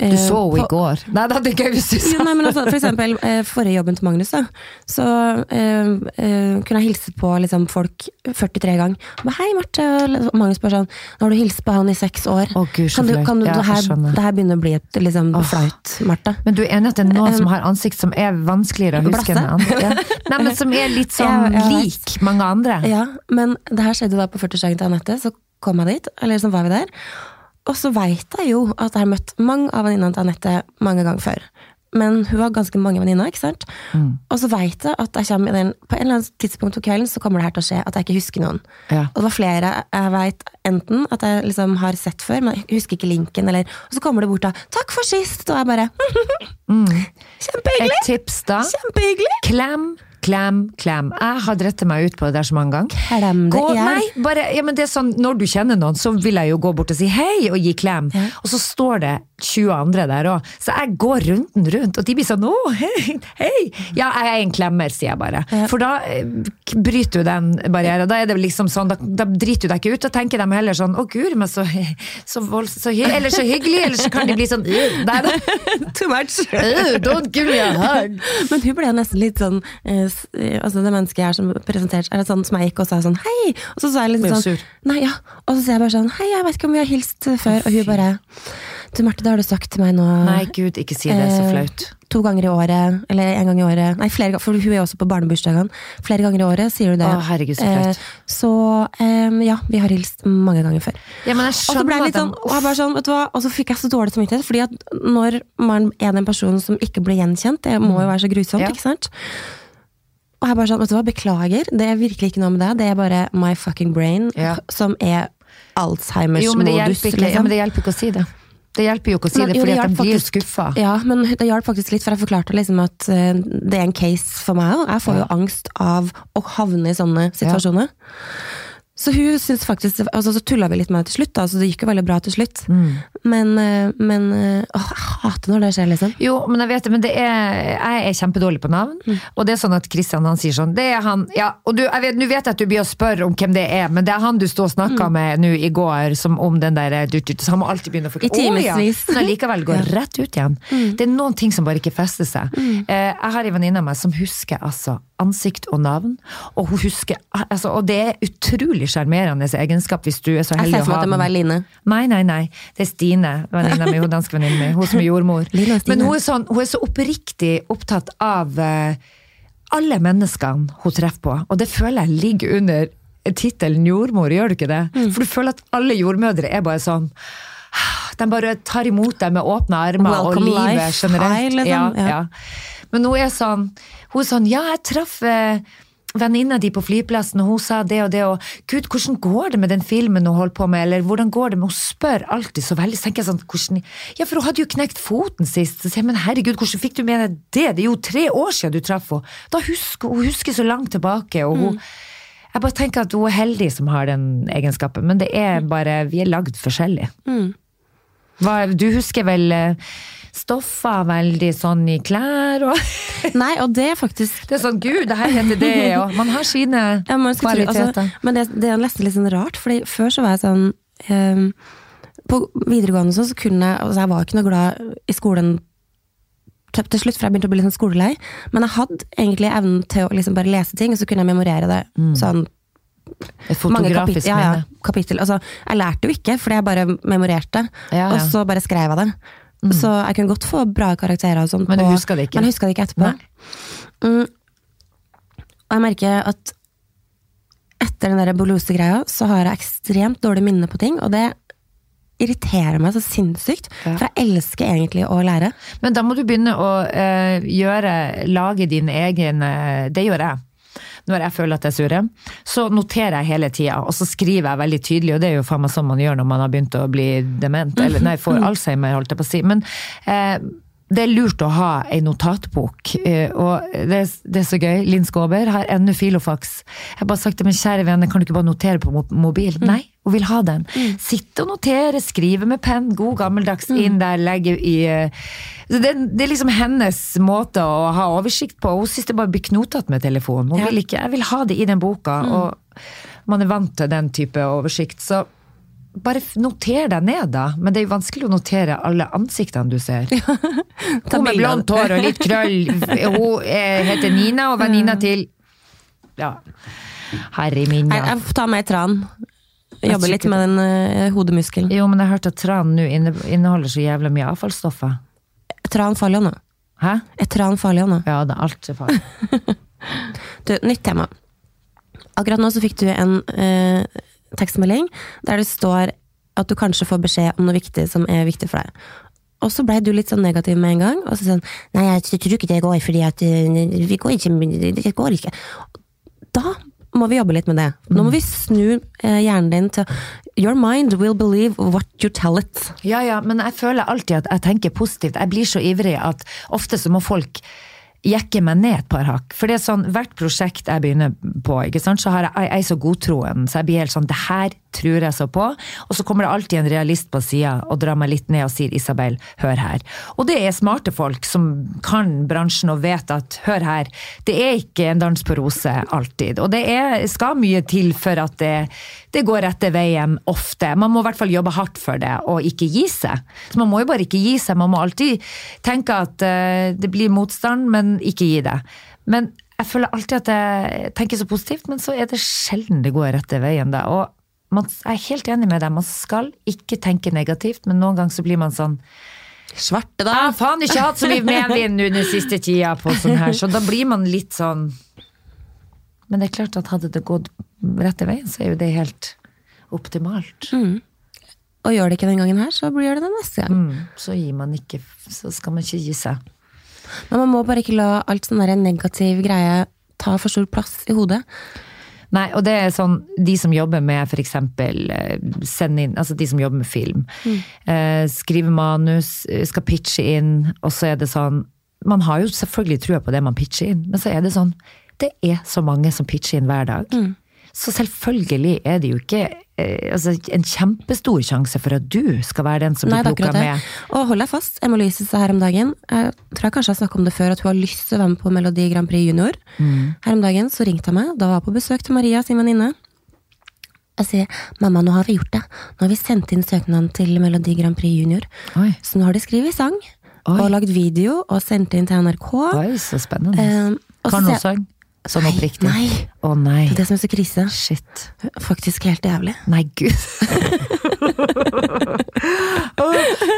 B: Du så henne i går. Nei, det hadde ikke jeg hvis du
A: Jo, nei, men altså, for eksempel, eh, forrige jobben til Magnus, da, så eh, eh, kunne jeg hilse på liksom, folk 43 ganger. Og Hei, Marte. Og Magnus bare sånn Nå har du hilst på han i seks år.
B: Å, Gud,
A: kan du, kan du,
B: Ja,
A: det, her, det her begynner å bli et liksom, flaut, Marte.
B: Men du er enig at det er noen som har ansikt som er vanskeligere å huske enn andre? Nei, men som er litt sånn
A: Ja,
B: lik mange andre.
A: Ja, men det her skjedde da på 40-årsdagen til Anette, så kom jeg dit, eller så var vi der. Og så veit jeg jo at jeg har møtt mange av venninnene til Anette mange ganger før. Men hun har ganske mange venninner, ikke sant? Og så veit jeg at jeg kommer i den, på en eller annen tidspunkt på kvelden så kommer det her til å skje at jeg ikke husker noen.
B: Ja.
A: Og det var flere jeg veit enten at jeg liksom har sett før, men jeg husker ikke linken, eller Og så kommer det bort da 'Takk for sist', og jeg bare Kjempehyggelig!
B: Et tips da.
A: Kjempehyggelig!
B: Klem, klem, klem. Jeg har dritt meg ut på det der så mange ganger.
A: Klem det
B: Gå, nei, bare, ja, men det er sånn, Når du kjenner noen, så vil jeg jo gå bort og si hei og gi klem. Og så står det 20 andre der òg. Så jeg går runden rundt, og de blir sånn å, hei, hei. Ja, jeg er en klemmer, sier jeg bare. For da eh, bryter du den barrieren. Da er det liksom sånn, da, da driter du deg ikke ut. Da tenker de heller sånn å gud, men så, så, vold, så, eller så hyggelig. Eller så kan de bli sånn «Øh, nei, da.
A: Too much!
B: Don't give me a hug.
A: Men hun ble nesten litt sånn eh, Altså Det mennesket her som presenterte er det sånn som jeg gikk og sa sånn hei! Og så sa jeg litt sånn
B: sur?
A: Nei, ja. Og så sier jeg bare sånn hei, jeg vet ikke om vi har hilst før. Og hun bare Du Marte, det har du sagt til meg nå
B: Nei, gud, ikke si det. Så
A: eh,
B: flaut.
A: To ganger i året, eller en gang i året. Nei, flere ganger, for hun er også på barnebursdagene. Flere ganger i året, sier du det.
B: Å, herregud, så flaut.
A: Eh, så eh, ja, vi har hilst mange ganger før.
B: Ja, men jeg
A: Og så ble
B: skjønner
A: jeg litt sånn, og jeg bare sånn, vet du hva, og så fikk jeg så dårlig samvittighet, fordi at når man er den personen som ikke blir gjenkjent, det må jo være så grusomt,
B: Ja.
A: ikke sant? Og jeg bare sånn, vet du hva, beklager, det er virkelig ikke noe med deg, det er bare my fucking brain,
B: Ja.
A: som er Alzheimers
B: Jo,
A: modus,
B: Ikke,
A: liksom.
B: ja, men det hjelper ikke å si det. Det hjelper jo ikke å si
A: Men
B: det,
A: jo,
B: fordi
A: det
B: at de blir jo skuffa.
A: Ja, men det hjalp faktisk litt, for jeg forklarte liksom at eh, det er en case for meg òg. Jeg får jo angst av å havne i sånne situasjoner. Så hun syns faktisk altså, Så tulla vi litt med det til slutt, da, så det gikk jo veldig bra til slutt.
B: Mm.
A: Men, eh, men å, jeg hater når det skjer, liksom.
B: Jo, men jeg vet det, men det er, jeg er kjempedårlig på navn. Og det er sånn at Kristian han sier sånn Det er han, ja, og du, jeg vet, nå vet jeg at du blir å spørre om hvem det er, men det er han du sto og snakka med nå i går som om den der du, du, Så han må alltid begynne å
A: I timevis.
B: Men allikevel går rett ut igjen. Det er noen ting som bare ikke fester seg. Eh, jeg har en venninne av meg som husker altså ansikt og navn, og hun husker altså, Og det er utrolig sjarmerende egenskap hvis du er så
A: Jeg
B: heldig
A: ser for meg at det må være Line.
B: Nei, nei, nei. Det er Stine, venninna mi, hun danske venninnen min. Hun som er jordmor. Men hun er, sånn, hun er så oppriktig opptatt av eh, alle menneskene hun treffer på. Og det føler jeg ligger under tittelen jordmor, gjør du ikke det?
A: Mm.
B: For du føler at alle jordmødre er bare sånn De bare tar imot deg med åpne armer og livet
A: life,
B: generelt.
A: Hi, liksom.
B: ja,
A: Ja.
B: ja. Men hun er sånn Hun er sånn Ja, jeg traff eh, venninna di på flyplassen, og hun sa det og det, og gud, hvordan går det med den filmen hun holder på med, eller hvordan går det med Hun spør alltid så veldig, så tenker jeg sånn, hvordan Ja, for hun hadde jo knekt foten sist, så sier jeg, men herregud, hvordan fikk du med deg det? Det er jo tre år siden du traff henne. Da husker hun husker så langt tilbake, og hun Jeg bare tenker at hun er heldig som har den egenskapen, men det er bare Vi er lagd forskjellig. Hva, du husker vel eh, stoffer veldig sånn i klær og
A: Nei, og det er faktisk
B: Det er sånn, gud, det her heter det, og man har sine
A: Ja, man kvaliteter. tro- altså, men det, det er nesten litt sånn rart, fordi før så var jeg sånn um, På videregående sånn, så kunne jeg Altså, jeg var ikke noe glad i skolen til slutt, for jeg begynte å bli litt sånn skolelei. Men jeg hadde egentlig evnen til å liksom bare lese ting, og så kunne jeg memorere det. Sånn
B: Et fotografisk
A: minne. Ja, ja, kapittel. Altså, jeg lærte jo ikke, fordi jeg bare memorerte.
B: Ja, ja.
A: Og så bare skrev jeg det. Så jeg kunne godt få bra karakterer og sånn.
B: Men du
A: på-
B: husker det ikke?
A: Men jeg husker det ikke etterpå. Mm. Og jeg merker at etter den der Bolose-greia, så har jeg ekstremt dårlig minne på ting, og det irriterer meg så sinnssykt.
B: Ja.
A: For jeg elsker egentlig å lære.
B: Men da må du begynne å øh, gjøre, lage din egen eh, Det gjør jeg. Når jeg føler at jeg surrer, så noterer jeg hele tida, og så skriver jeg veldig tydelig, og det er jo faen meg sånn man gjør når man har begynt å bli dement, eller nei, får Alzheimer, holdt jeg på å si. Men eh, det er lurt å ha ei notatbok, eh, og det, det er så gøy. Linn Skåber har ennå filofax. Jeg har bare sagt det, min kjære venner, kan du ikke bare notere på mobil? mobil? Nei, hun vil ha den. Sitte og notere, skrive med penn, god gammeldags inn der, legge i eh, det, det er liksom hennes måte å ha oversikt på. Hun syns det bare blir knotete med telefonen. Hun
A: Ja.
B: vil ikke, jeg vil ha det i den boka, og man er vant til den type oversikt. Så bare noter deg ned, da. Men det er jo vanskelig å notere alle ansiktene du ser. Hun med blondt hår og litt krøll. Hun heter Nina, og venninna til Ja. Herre min, ja.
A: jeg får ta meg tran. Jobbe litt med den uh, hodemuskelen.
B: Jo, men jeg har hørt at tran nå inneholder så jævla mye avfallsstoffer.
A: Er tran farlig nå?
B: Hæ?
A: Er tran farlig nå?
B: Ja, det er alt er farlig.
A: Du, nytt tema. Akkurat nå så fikk du en eh, tekstmelding der det står at du kanskje får beskjed om noe viktig som er viktig for deg. Og så blei du litt sånn negativ med en gang. Og så sånn Nei, jeg tror ikke det går, fordi at eh, vi går ikke, det går ikke. Da må vi jobbe litt med det. Nå må vi snu eh, hjernen din til Your mind will believe what you tell it.
B: Ja, ja, men jeg føler alltid at jeg tenker positivt. Jeg blir så ivrig at ofte så må folk jekke meg ned et par hakk. For det er sånn, hvert prosjekt jeg begynner på, ikke sant, så har jeg, jeg er så godtroen, så jeg blir helt sånn, det her tror jeg så på, og så kommer det alltid en realist på sida og drar meg litt ned og sier, Isabel, hør her. Og det er smarte folk som kan bransjen og vet at, hør her, det er ikke en dans på rose alltid, og det er, skal mye til for at det, det går rette veien ofte. Man må i hvert fall jobbe hardt for det, og ikke gi seg. Så man må jo bare ikke gi seg, man må alltid tenke at uh, det blir motstand, men ikke gi det. Men jeg føler alltid at jeg tenker så positivt, men så er det sjelden det går rette veien da. Og man, jeg er helt enig med deg, man skal ikke tenke negativt, men noen ganger så blir man sånn
A: Svarte,
B: Jeg
A: da!
B: har faen ikke hatt så mye medvind nå den siste tida på sånn her, så da blir man litt sånn Men det er klart at hadde det gått rette veien, så er jo det helt optimalt.
A: Og gjør det ikke den gangen her, så blir det det neste gang.
B: Mm, så gir man ikke Så skal man ikke gi seg.
A: Men man må bare ikke la alt sånn der negativ greie ta for stor plass i hodet.
B: Nei, og det er sånn, de som jobber med eksempel eh, send inn, altså de som jobber med film, eh, skriver manus, eh, skal pitche inn, og så er det sånn, man har jo selvfølgelig trua på det man pitcher inn, men så er det sånn, det er så mange som pitcher inn hver dag. Så selvfølgelig er det jo ikke altså, en kjempestor sjanse for at du skal være den som blir plukka med.
A: Og hold deg fast, Emma Louise sa her om dagen Jeg tror jeg kanskje har snakket om det før, at hun har lyst til å være med på Melodi Grand Prix Junior.
B: Mm.
A: Her om dagen så ringte hun meg, da var jeg på besøk til Maria, sin venninne. Jeg sier mamma, nå har vi gjort det. Nå har vi sendt inn søknaden til Melodi Grand Prix Junior.
B: Oi,
A: Så nå har de skrevet sang,
B: Oi.
A: og lagd video, og sendt inn til NRK.
B: oi, så spennende.
A: Eh,
B: kan hun sang? Sånn oppriktig?
A: Nei,
B: Å nei.
A: det er det som er så krise.
B: Shit.
A: Faktisk helt jævlig.
B: Nei, gud.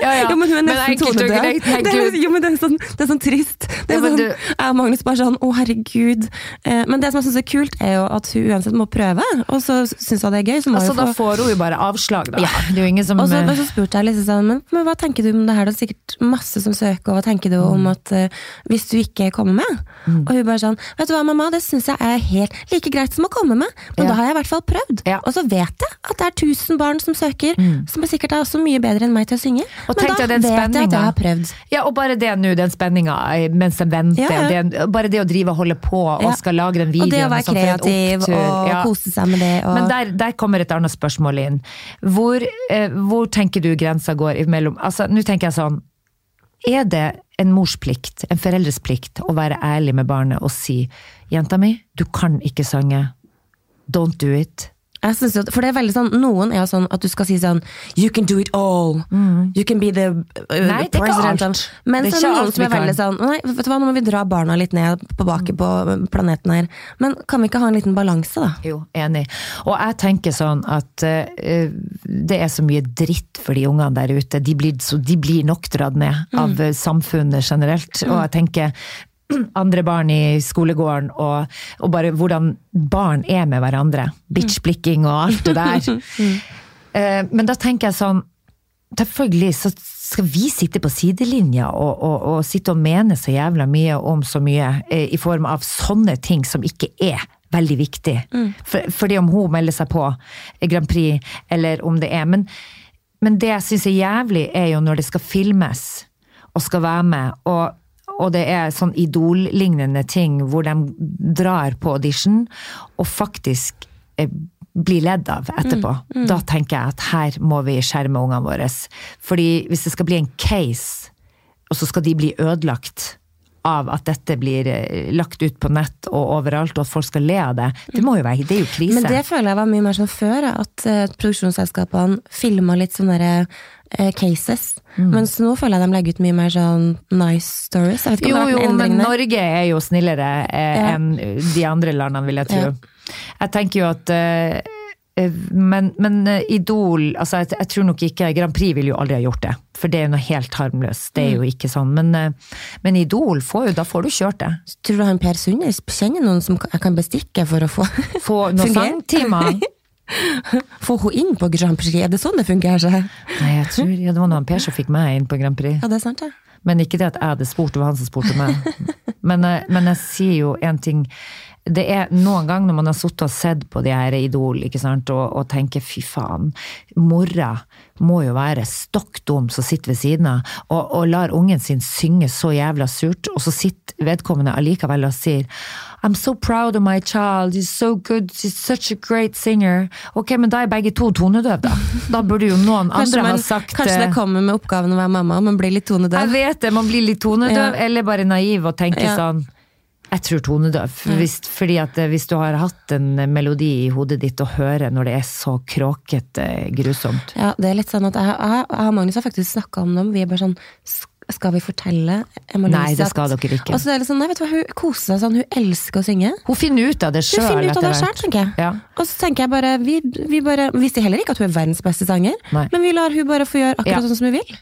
B: ja, ja.
A: Jo, men hun er nesten tonedøv. Det er, jo, men det er sånn, det er sånn trist. Det er sånn,
B: du-
A: og Magnus bare sånn, å herregud. Eh, men det som jeg syns er kult, er jo at hun uansett må prøve, og så syns hun det er gøy. Så
B: Altså,
A: hun
B: da
A: få
B: får hun jo bare avslag, da. Det er jo ingen som
A: og så, men så spurte jeg liksom sånn, men, men hva tenker du om det her? Det er sikkert masse som søker, og hva tenker du
B: Mm.
A: om at uh, hvis du ikke kommer med? Og hun bare sånn, vet du hva mamma, det syns jeg er helt like greit som å komme med, men
B: Ja.
A: da har jeg i hvert fall prøvd.
B: Ja.
A: Og så vet jeg at det er tusen barn som søker, som er sikkert er også mye bedre enn meg til å synge.
B: Mm. Og
A: men da vet jeg at jeg har prøvd.
B: Ja, og bare det nå, den spenninga mens de venter.
A: Ja, ja.
B: Det, bare det å drive og holde på og
A: Ja.
B: skal lage den videoen.
A: Og det å være
B: sånn
A: kreativ og kose seg med det. Og...
B: Men der, der kommer et annet spørsmål inn. Hvor, eh, hvor tenker du grensa går imellom Altså, nå tenker jeg sånn Er det en mors plikt, en foreldres plikt, å være ærlig med barnet og si 'Jenta mi, du kan ikke synge. Don't do it'.
A: Jeg synes jo, for det er veldig sånn, Noen er sånn at du skal si sånn You can do it all. You can be the uh,
B: Mm. Nei, ikke
A: president.
B: alt.
A: Men
B: Det
A: så noen som er veldig sånn Nei, vet du hva, nå må vi dra barna litt ned på baket på planeten her. Men kan vi ikke ha en liten balanse, da?
B: Jo, enig. Og jeg tenker sånn at uh, det er så mye dritt for de ungene der ute. De blir, så, de blir nok dratt ned av mm. samfunnet generelt. Og jeg tenker andre barn i skolegården, og, og bare hvordan barn er med hverandre. Bitchblikking og alt det der. Eh, Men da tenker jeg sånn Selvfølgelig så skal vi sitte på sidelinja og, og, og sitte og mene så jævla mye om så mye eh, i form av sånne ting som ikke er veldig viktig. For, fordi om hun melder seg på Grand Prix, eller om det er. Men, men det jeg syns er jævlig, er jo når det skal filmes og skal være med, og, og det er sånn Idol-lignende ting hvor de drar på audition og faktisk eh, blir ledd av etterpå. Da tenker jeg at her må vi skjerme ungene våre. Fordi hvis det skal bli en case, og så skal de bli ødelagt av at dette blir eh, lagt ut på nett og overalt, og at folk skal le av det, det må jo være, det er jo krise.
A: Men det føler jeg var mye mer som før, at eh, produksjonsselskapene filma litt sånne eh, cases.
B: Mm.
A: Mens nå føler jeg de legger ut mye mer sånn nice stories.
B: Jo, jo, men. Norge er jo snillere eh,
A: Ja.
B: enn de andre landene, vil jeg tro.
A: Ja.
B: Jeg tenker jo at eh, men, men eh, Idol altså jeg, jeg tror nok ikke Grand Prix ville jo aldri ha gjort det. For det er jo noe helt harmløst. Det
A: Mm.
B: er jo ikke sånn. Men, eh, men Idol, får jo, da får du kjørt det.
A: Tror du han Per Sundnes kjenner noen som jeg kan bestikke for å få,
B: Få noen sangtimer.
A: få henne inn på Grand Prix? Er det sånn det fungerer? seg?
B: Nei, jeg tror ja, det var noen Per som fikk meg inn på Grand Prix.
A: Ja, det er sant, ja.
B: Men ikke det at jeg hadde spurt, det var han som spurte meg. Men, eh, men jeg sier jo en ting. Det er noen ganger når man har sittet og sett på de her Idol ikke sant, og, og tenker fy faen, mora må jo være stokk dum som sitter ved siden av, og, og lar ungen sin synge så jævla surt, og så sitter vedkommende allikevel og sier I'm so proud of my child, he's so good, he's such a great singer. Ok, men da er begge to tonedøve, da. Da burde jo noen
A: Kanskje,
B: andre
A: man,
B: ha sagt
A: kanskje det kommer med oppgaven å være mamma, man blir litt tonedøv.
B: jeg vet det, man blir litt tonedøv,
A: Ja.
B: eller bare naiv og tenker
A: Ja.
B: sånn Jeg tror tonedøv. Hvis, fordi at eh, hvis du har hatt en melodi i hodet ditt å høre når det er så kråkete grusomt
A: Ja, det er litt sånn at jeg, jeg, jeg og Magnus har faktisk snakka om dem. Vi er bare sånn "Sk- Skal vi fortelle
B: Nei, det skal dere ikke.
A: Og så er det sånn, nei, vet du hva, Hun koser seg sånn, hun elsker å synge.
B: Hun finner ut av det
A: Hun
B: sjøl
A: finner ut av det sjøl, tenker jeg.
B: Ja.
A: Og så tenker jeg bare vi, vi bare vi sier heller ikke at hun er verdens beste sanger,
B: Nei.
A: men vi lar hun bare få gjøre akkurat
B: Ja.
A: sånn som hun vil.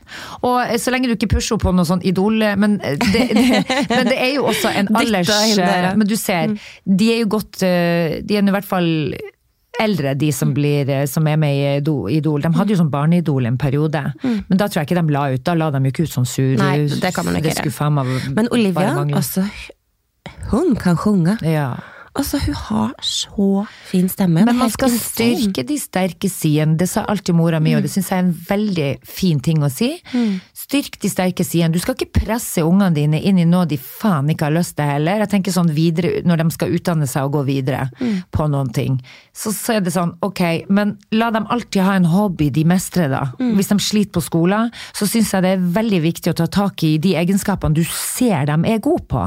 B: Og eh, så lenge du ikke pusher henne på noe sånn idol Men eh, det, det, men det er jo også en alders
A: inn.
B: Men du ser, de er jo godt eh, De er i hvert fall eldre, de som, blir, eh, som er med i Idol. De hadde jo sånn barneidol en periode, men da tror jeg ikke de la ut. Da la de jo ikke ut sånn sur
A: Nei, det kan man ikke
B: meg
A: Men Olivia, altså, hun kan sjunge.
B: Ja.
A: Altså, hun har så fin stemme.
B: Men man skal styrke de sterke sidene. Det sa alltid mora mi, og det syns jeg er en veldig fin ting å si. Styrk de sterke sidene. Du skal ikke presse ungene dine inn i noe de faen ikke har lyst til heller. Jeg tenker sånn videre, Når de skal utdanne seg og gå videre på noen ting, så, så er det sånn, ok, men la dem alltid ha en hobby de mestrer, da. Hvis de sliter på skolen, så syns jeg det er veldig viktig å ta tak i de egenskapene du ser dem er gode på.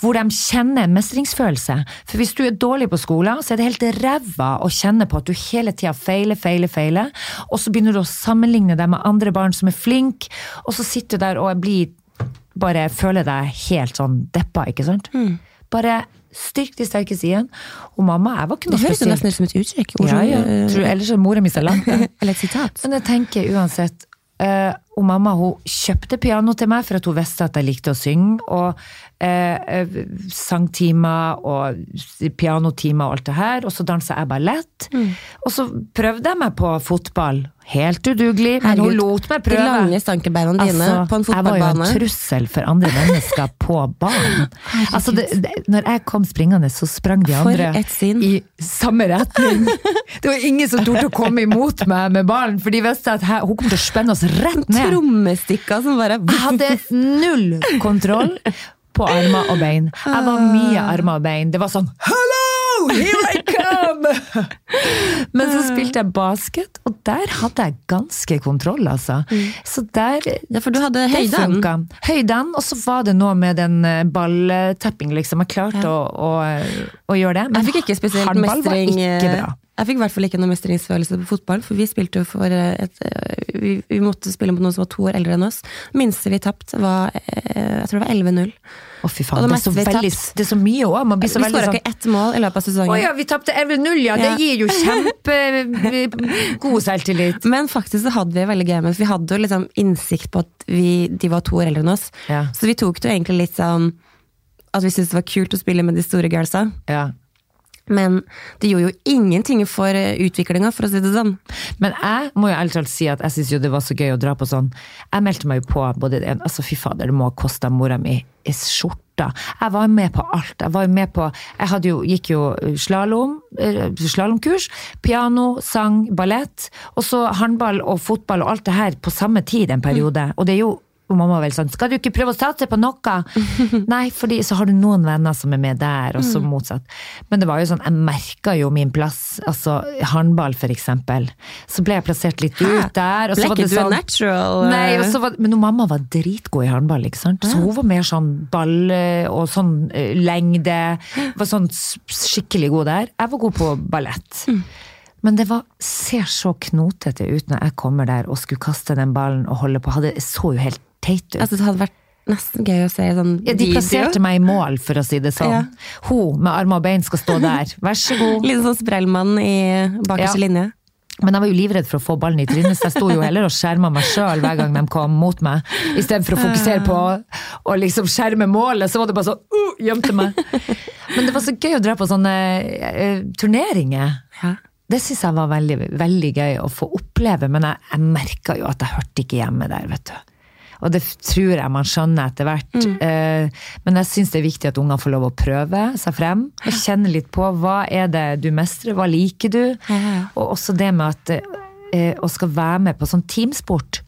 B: Hvor de kjenner en mestringsfølelse. For hvis du er dårlig på skolen, så er det helt ræva å kjenne på at du hele tida feiler, feiler, feiler. Og så begynner du å sammenligne deg med andre barn som er flinke, og så sitter du der og blir bare føler deg helt sånn deppa, ikke sant? Bare styrk de sterke sidene. Og mamma, jeg var ikke
A: Det høres jo nesten ut som et uttrykk.
B: Ja, ja.
A: eh,
B: Tror, ellers er mora mi så langt.
A: Eller et sitat.
B: Men jeg tenker uansett Uh, og mamma hun kjøpte piano til meg for at hun visste at jeg likte å synge. Og eh, eh, sangtimer og pianotimer og alt det her. Og så dansa jeg ballett.
A: Mm.
B: Og så prøvde jeg meg på fotball. Helt udugelig, men hun lot meg
A: De
B: prøve.
A: lange stankebeina dine
B: Altså,
A: på en
B: jeg var jo en trussel for andre mennesker på banen. Altså, det, det, når jeg kom springende, så sprang de andre i samme retning. Det var ingen som torde å komme imot meg med ballen, for de visste at her, hun kom til å spenne oss rett ned.
A: Trommestikker som bare
B: Jeg hadde null kontroll på armer og bein. Jeg var mye armer og bein. Det var sånn Hello! Here I come! Men så spilte jeg basket, og der hadde jeg ganske kontroll, altså. Så der
A: Ja, for du hadde høyden.
B: Høyden, og så var det noe med den eh, balltapping, liksom. Jeg klarte å, å, å gjøre det.
A: Men Jeg fikk ikke spesielt
B: håndball
A: mestring
B: var ikke bra.
A: Jeg fikk i hvert fall ikke noe mestringsfølelse på fotball, for vi spilte jo for eh, et eh, Vi, vi måtte spille mot noen som var to år eldre enn oss. Minste vi tapte, var eh, Jeg tror det var 11-0.
B: Å, fy faen.
A: det
B: Det er, så veldig, det er så mye òg. Man
A: Vi
B: blir så veldig
A: skåra
B: sånn
A: ikke ett mål i løpet av sesongen.
B: Å ja, vi tapte 11-0, ja! Det gir jo kjempegod selvtillit.
A: Men faktisk så hadde vi veldig gøy med vi hadde jo liksom innsikt på at vi, de var to år eldre enn oss.
B: Ja.
A: Så vi tok det jo egentlig litt sånn at vi syntes det var kult å spille med de store girlsa.
B: Ja.
A: Men det gjorde jo ingenting for utviklinga, for å si det sånn.
B: Men jeg må jo ærlig talt si at jeg syns jo det var så gøy å dra på sånn. Jeg meldte meg jo på både det Altså fy fader, det må ha kosta mora mi i skjorta. Jeg var med på alt. Jeg var jo med på Jeg jo, gikk jo slalåm, eh, slalåmkurs. Piano, sang, ballett. Og så håndball og fotball og alt det her på samme tid en periode. Og det er jo og mamma var vel sånn, skal du ikke prøve å satse på noe? Nei, fordi så har du noen venner som er med der, og så motsatt. Men det var jo sånn, jeg merka jo min plass, altså håndball for eksempel. Så ble jeg plassert litt ut der. Og så
A: Ble
B: var
A: ikke
B: det
A: du
B: sånn,
A: natural? eh?
B: Nei, så var, men mamma var dritgod i håndball, ikke sant? så hun var mer sånn ball eh, og sånn eh, lengde. Var sånn skikkelig god der. Jeg var god på ballett. Men det var, ser så knotete ut når jeg kommer der og skulle kaste den ballen og holde på. Hadde, så jo helt teit ut.
A: Altså, det hadde vært nesten gøy å se sånn
B: Ja, de plasserte meg i mål, for å si det sånn.
A: Ja.
B: Hun med armer og bein skal stå der. Vær så god.
A: Litt sånn sprellmann i bakerste
B: Ja.
A: linje.
B: Men jeg var jo livredd for å få ballen i trynet, så jeg sto jo heller og skjerma meg sjøl hver gang de kom mot meg. Istedenfor å fokusere på å liksom skjerme målet, så var det bare sånn uh, gjemte meg. Men det var så gøy å dra på sånne uh, turneringer.
A: Ja.
B: Det syns jeg var veldig, veldig gøy å få oppleve, men jeg, jeg merka jo at jeg hørte ikke hjemme der, vet du. Og det tror jeg man skjønner etter hvert. Mm. men jeg syns det er viktig at ungene får lov å prøve seg frem. Og kjenne litt på hva er det du mestrer, hva liker du? Og også det med at eh, å skal være med på sånn teamsport.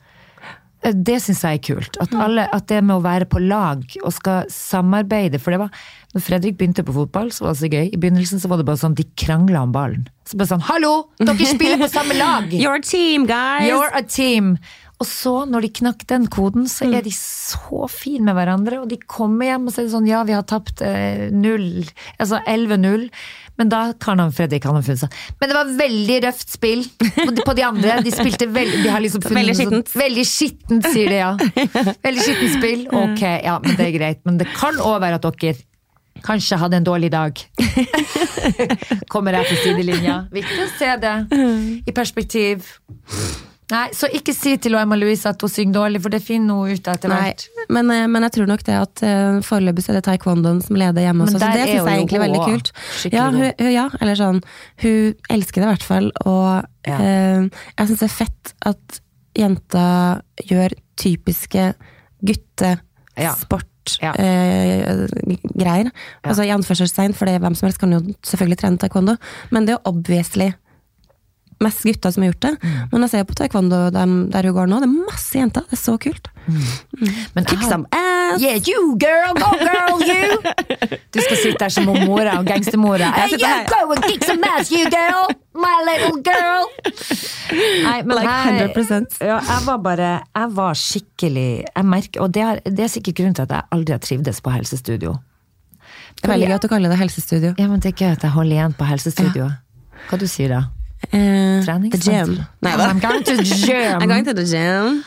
B: Eh, Det syns jeg er kult. At, alle, at det med å være på lag og skal samarbeide. For det var når Fredrik begynte på fotball, så var det så gøy. I begynnelsen så var det bare sånn, de krangla om ballen. Så bare sånn Hallo! Dere spiller på samme lag!
A: You're a team, guys!
B: You're a team! Og så, når de knakk den koden, så er de så fine med hverandre. Og de kommer hjem og sier sånn Ja, vi har tapt eh, null, altså 11-0. Men da kan han Fredrik han har funnet seg Men det var veldig røft spill på de, andre. De spilte veldig De har liksom funnet
A: Veldig
B: skittent. sånn-
A: skittent.
B: Veldig skittent, sier de, ja. Veldig skittent spill. Ok, ja, men det er greit. Men det kan òg være at dere kanskje hadde en dårlig dag. Kommer jeg til sidelinja. Viktig å se det i perspektiv. Nei, så ikke si til Emma Louise at hun synger dårlig, for det finner hun ut etter hvert.
A: men, eh, men jeg tror nok det at uh, foreløpig er det taekwondoen som leder hjemme også, så det
B: er
A: syns jeg egentlig er veldig kult. Ja, hun, ja, eller sånn, hun elsker det i hvert fall, og
B: Ja.
A: uh, jeg syns det er fett at jenta gjør typiske guttesport
B: Ja.
A: eh, greier. Altså i anførselstegn, for det, hvem som helst kan jo selvfølgelig trene taekwondo, men det er jo obviously mest gutter som har gjort det.
B: Mm.
A: Men jeg ser på taekwondo der, der hun går nå, det er masse jenter. Det er så kult.
B: Men
A: Kick
B: jeg
A: some ass!
B: Yeah, you girl, go girl, you! Du skal sitte der som mora og gangstermora. You
A: her.
B: go and kick some ass, you girl! My little girl! Nei, men
A: Like
B: jeg-
A: 100%.
B: Ja, jeg var bare Jeg var skikkelig Jeg merker, Og det er, det er sikkert grunnen til at jeg aldri har trivdes på helsestudio.
A: Det er veldig gøy at du kaller det helsestudio.
B: Ja, men det er gøy at jeg holder igjen på helsestudioet. Hva du sier da?
A: Eh, the gym. Nei.
B: I'm going to gym.
A: I'm going to the gym.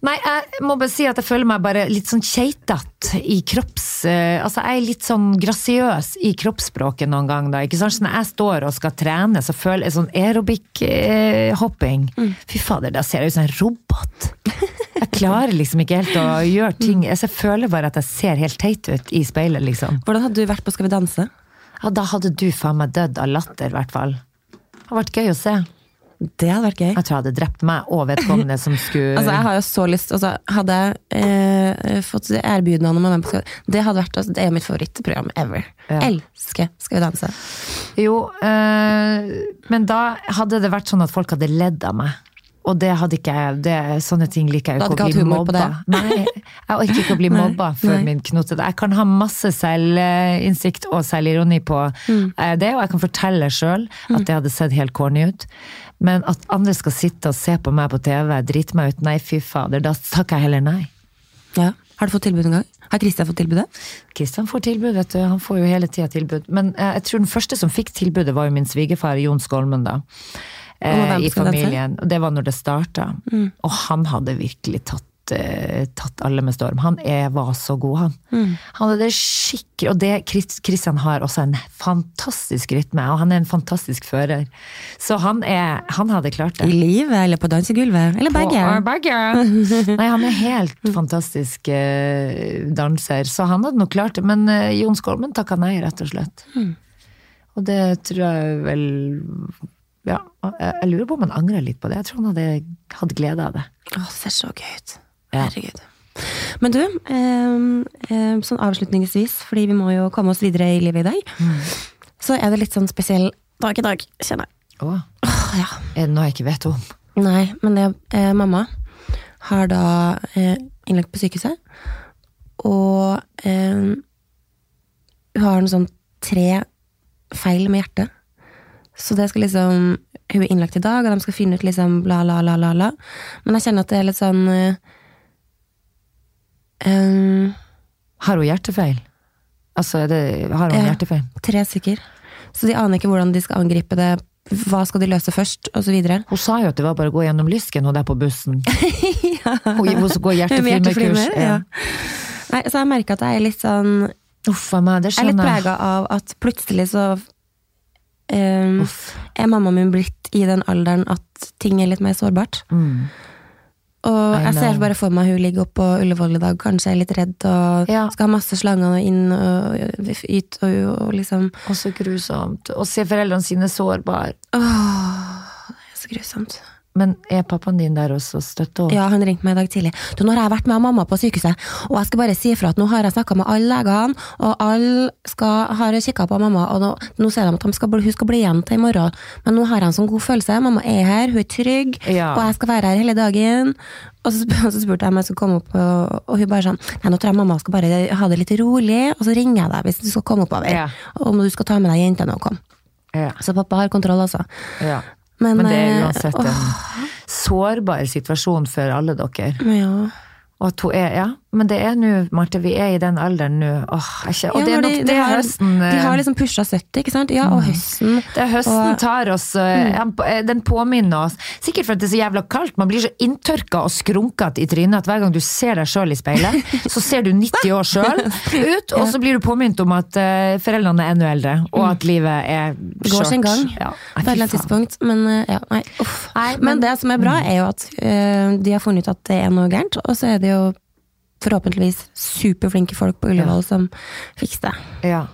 B: Nei, jeg må bare si at jeg føler meg bare litt sånn keitete i kropps... Uh, altså, jeg er litt sånn grasiøs i kroppsspråket noen gang, da. Ikke sant? Så når jeg står og skal trene, så føler jeg sånn aerobic-hopping. Fy fader, da ser jeg ut som en robot. Jeg klarer liksom ikke helt å gjøre ting. Altså, jeg føler bare at jeg ser helt teit ut i speilet, liksom.
A: Hvordan hadde du vært på Skal vi danse?
B: Ja, da hadde du faen meg dødd av latter, i hvert fall. Det hadde vært gøy å se.
A: Det hadde vært gøy.
B: Jeg tror jeg hadde drept meg og vedkommende som skulle
A: Altså, jeg har jo så lyst altså, Hadde jeg eh, fått ærbudnavn om å være med på Skal Det hadde vært altså, Det er mitt favorittprogram ever.
B: Ja.
A: Elsker Skal vi danse.
B: Jo, eh, men da hadde det vært sånn at folk hadde ledd av meg. Og det hadde ikke jeg, det, sånne ting liker jeg jo ikke å bli mobba. Nei, jeg orker ikke å bli mobba for
A: nei.
B: min knotete. Jeg kan ha masse selvinnsikt og selvironi på
A: Mm.
B: eh, det, og jeg kan fortelle sjøl at det hadde sett helt corny ut. Men at andre skal sitte og se på meg på TV, drite meg ut, nei fy fader, da takker jeg heller nei.
A: Ja. Har du fått tilbud en gang? Har Christian fått tilbudet?
B: Kristian får tilbud, vet du. Han får jo hele tida tilbud. Men eh, jeg tror den første som fikk tilbudet, var jo min svigerfar Jon Skolmen, da. Eh, I familien. Og det var når det starta. Og han hadde virkelig tatt, eh, tatt alle med storm. Han er, var så god, han. Han hadde skikkelig Og det Chris- Christian har også en fantastisk rytme, og han er en fantastisk fører. Så han er Han hadde klart det.
A: I livet, eller på dansegulvet? Eller begge?
B: Og begge. Nei, han er helt fantastisk eh, danser, så han hadde nok klart det. Men eh, Jon Skolmen takka nei, rett og slett. Og det tror jeg vel Ja, jeg, lurer på om han angrer litt på det. Jeg tror han hadde hatt glede av det.
A: Å, det ser så gøy ut. Herregud. Men du, eh, eh, sånn avslutningsvis, fordi vi må jo komme oss videre i livet i dag, så er det litt sånn spesiell dag i dag, kjenner jeg.
B: Å,
A: Åh, ja.
B: er det noe jeg ikke vet om?
A: Nei, men det, eh, mamma har da eh, innlagt på sykehuset, og eh, hun har en sånn tre feil med hjertet. Så det skal liksom Hun er innlagt i dag, og de skal finne ut liksom bla, la, la, la, la. Men jeg kjenner at det er litt sånn eh, eh,
B: Har hun hjertefeil? Altså, det, har hun
A: Ja.
B: hjertefeil?
A: Tre stykker. Så de aner ikke hvordan de skal angripe det. Hva skal de løse først, videre.
B: Hun sa jo at det var bare å gå gjennom lysken, og der på bussen. Hun, hun skal gå
A: Med
B: hjerteflimmerkurs.
A: hjerteflimmer, ja. Nei, så jeg merker at jeg er litt sånn
B: Uff a meg, det
A: Jeg er litt
B: skjønner
A: prega av at plutselig så
B: Uff.
A: er mammaen min blitt i den alderen at ting er litt mer sårbart.
B: Mm.
A: Og jeg ser bare for meg hun ligger oppe på Ullevål i dag, kanskje er litt redd og
B: Ja.
A: skal ha masse slanger inn og ut og, og liksom
B: Og så grusomt. Å se foreldrene sine sårbare.
A: Åh, det er så grusomt.
B: Men er pappaen din der også og støtter opp?
A: Ja, han ringte meg i dag tidlig. Du, nå har jeg vært med mamma på sykehuset, og jeg skal bare si ifra at nå har jeg snakka med alle legene, og alle skal, har kikka på mamma, og nå, nå sier de at de skal, hun skal bli igjen til i morgen. Men nå har jeg en sånn god følelse. Mamma er her, hun er trygg,
B: Ja.
A: og jeg skal være her hele dagen. Og så, og så spurte jeg om jeg skulle komme opp, og, og hun bare sånn Nei, nå tror jeg mamma skal bare ha det litt rolig, og så ringer jeg deg hvis du skal komme oppover.
B: Ja.
A: Og om du skal ta med deg jentene og komme.
B: Ja.
A: Så pappa har kontroll, altså.
B: ja.
A: Men,
B: Men det er
A: eh,
B: uansett en sårbar situasjon for alle dere.
A: Ja.
B: Og at hun er, ja, men det er nå, Marte, vi er i den alderen nå. Åh, ikke, og
A: Ja,
B: det er nok
A: de,
B: det
A: de har,
B: høsten
A: De
B: eh,
A: har liksom pusha 70, ikke sant? Ja, og høsten.
B: Det er høsten
A: og- Mm.
B: tar oss mm. eh, Den påminner oss Sikkert for at det er så jævla kaldt. Man blir så inntørka og skrunkete i trynet at hver gang du ser deg sjøl i speilet, så ser du 90 år sjøl ut, og så blir du påminnet om at eh, foreldrene er enda eldre, og at livet er
A: Det Mm. går sin gang
B: Ja.
A: på et eller annet tidspunkt. Men eh, ja, nei.
B: Nei,
A: Men
B: men-
A: det som er bra, er jo at øh, de har funnet ut at det er noe gærent, og så er det jo forhåpentligvis superflinke folk på Ullevål som fikser det.
B: Ja.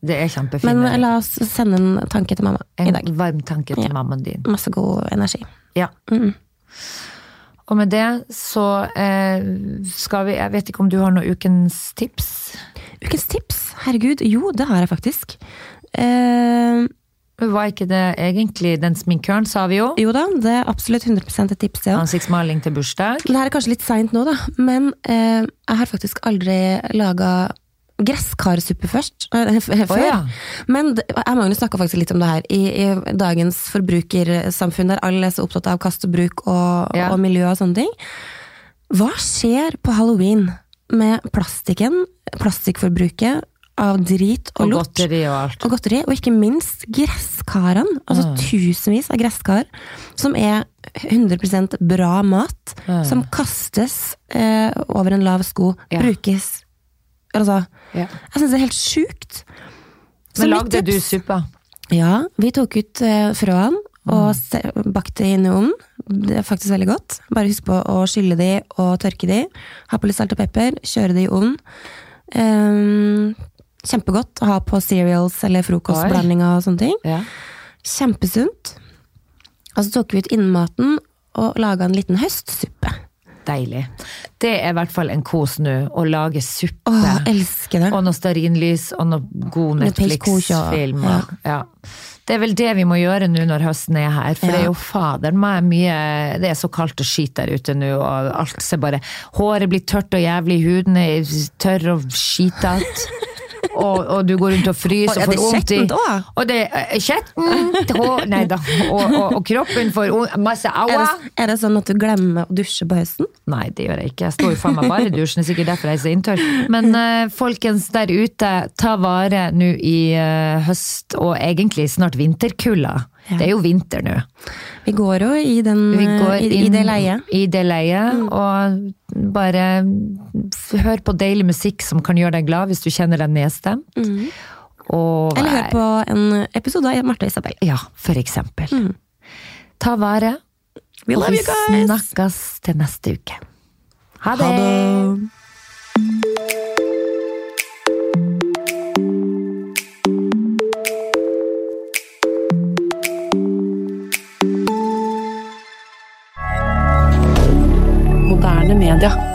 B: Det er kjempefint.
A: Men la oss sende en tanke til mamma i dag.
B: En varm tanke til
A: Ja.
B: mammaen din.
A: Masse god energi.
B: Ja.
A: Mm.
B: Og med det så eh, skal vi Jeg vet ikke om du har noe ukens tips?
A: Ukens tips? Herregud, jo, det har jeg faktisk. Eh,
B: Var ikke det egentlig den sminkøren, sa vi jo?
A: jo da, det er absolutt 100 et tips, òg.
B: Ansiktsmaling til bursdag.
A: Det her er kanskje litt seint nå, da, men eh, jeg har faktisk aldri laga gresskarsuppe først. eh, før.
B: Oh, ja.
A: Men jeg Magnus snakka faktisk litt om det her. I, I dagens forbrukersamfunn der alle er så opptatt av kast og bruk og,
B: Ja.
A: og miljø og sånne ting. Hva skjer på halloween med plastikken, plastikkforbruket av drit og,
B: Og
A: lort?
B: godteri og alt.
A: og godteri, og ikke minst gresskarene. Altså
B: Mm.
A: tusenvis av gresskar, som er 100 bra mat,
B: Mm.
A: som kastes eh, over en lav sko,
B: Ja.
A: brukes Altså,
B: Ja.
A: jeg syns det er helt sjukt. Så
B: Men lagde du suppa?
A: Ja, vi tok ut eh, frøene
B: Mm.
A: og bakte inn i ovnen. Det er faktisk veldig godt. Bare husk på å skylle de og tørke de. Ha på litt salt og pepper, kjøre de i ovnen. Ehm, kjempegodt å ha på cereals eller frokostblandinger og sånne ting.
B: Ja.
A: Kjempesunt. Og så tok vi ut innmaten og laga en liten høstsuppe.
B: Deilig. Det er i hvert fall en kos nå, å lage suppe.
A: Åh, elsker det.
B: Og noe stearinlys og noe god Netflix-film.
A: ja.
B: Ja. Det er vel det vi må gjøre nå når høsten er her, for
A: Ja.
B: det er jo fader meg mye Det er så kaldt og skit der ute nå, og alt ser bare Håret blir tørt og jævlig, huden er tørr og skitete. Og, og du går rundt og fryser
A: Og er
B: får vondt i? Og det er kjettent! hår- Nei da. Og, og, og kroppen får masse
A: Er
B: aua.
A: det, er det sånn at du glemmer å dusje på høsten?
B: Nei, det gjør jeg ikke. Jeg står jo faen meg bare i dusjen. Det er sikkert derfor jeg er så inntørr. Men uh, folkens der ute, ta vare nå i uh, høst, og egentlig snart vinterkulda.
A: Ja.
B: Det er jo vinter nå.
A: Vi går jo i, den,
B: Vi går
A: i, i det leiet.
B: I det leiet, og bare hør på deilig musikk som kan gjøre deg glad hvis du kjenner deg nedstemt. Og,
A: Eller hør på en episode av Marte og Isabel.
B: Ja, for eksempel. Ta vare,
A: We love
B: vi
A: you guys!
B: snakkes til neste uke. Ha det!
A: Ha det! rien.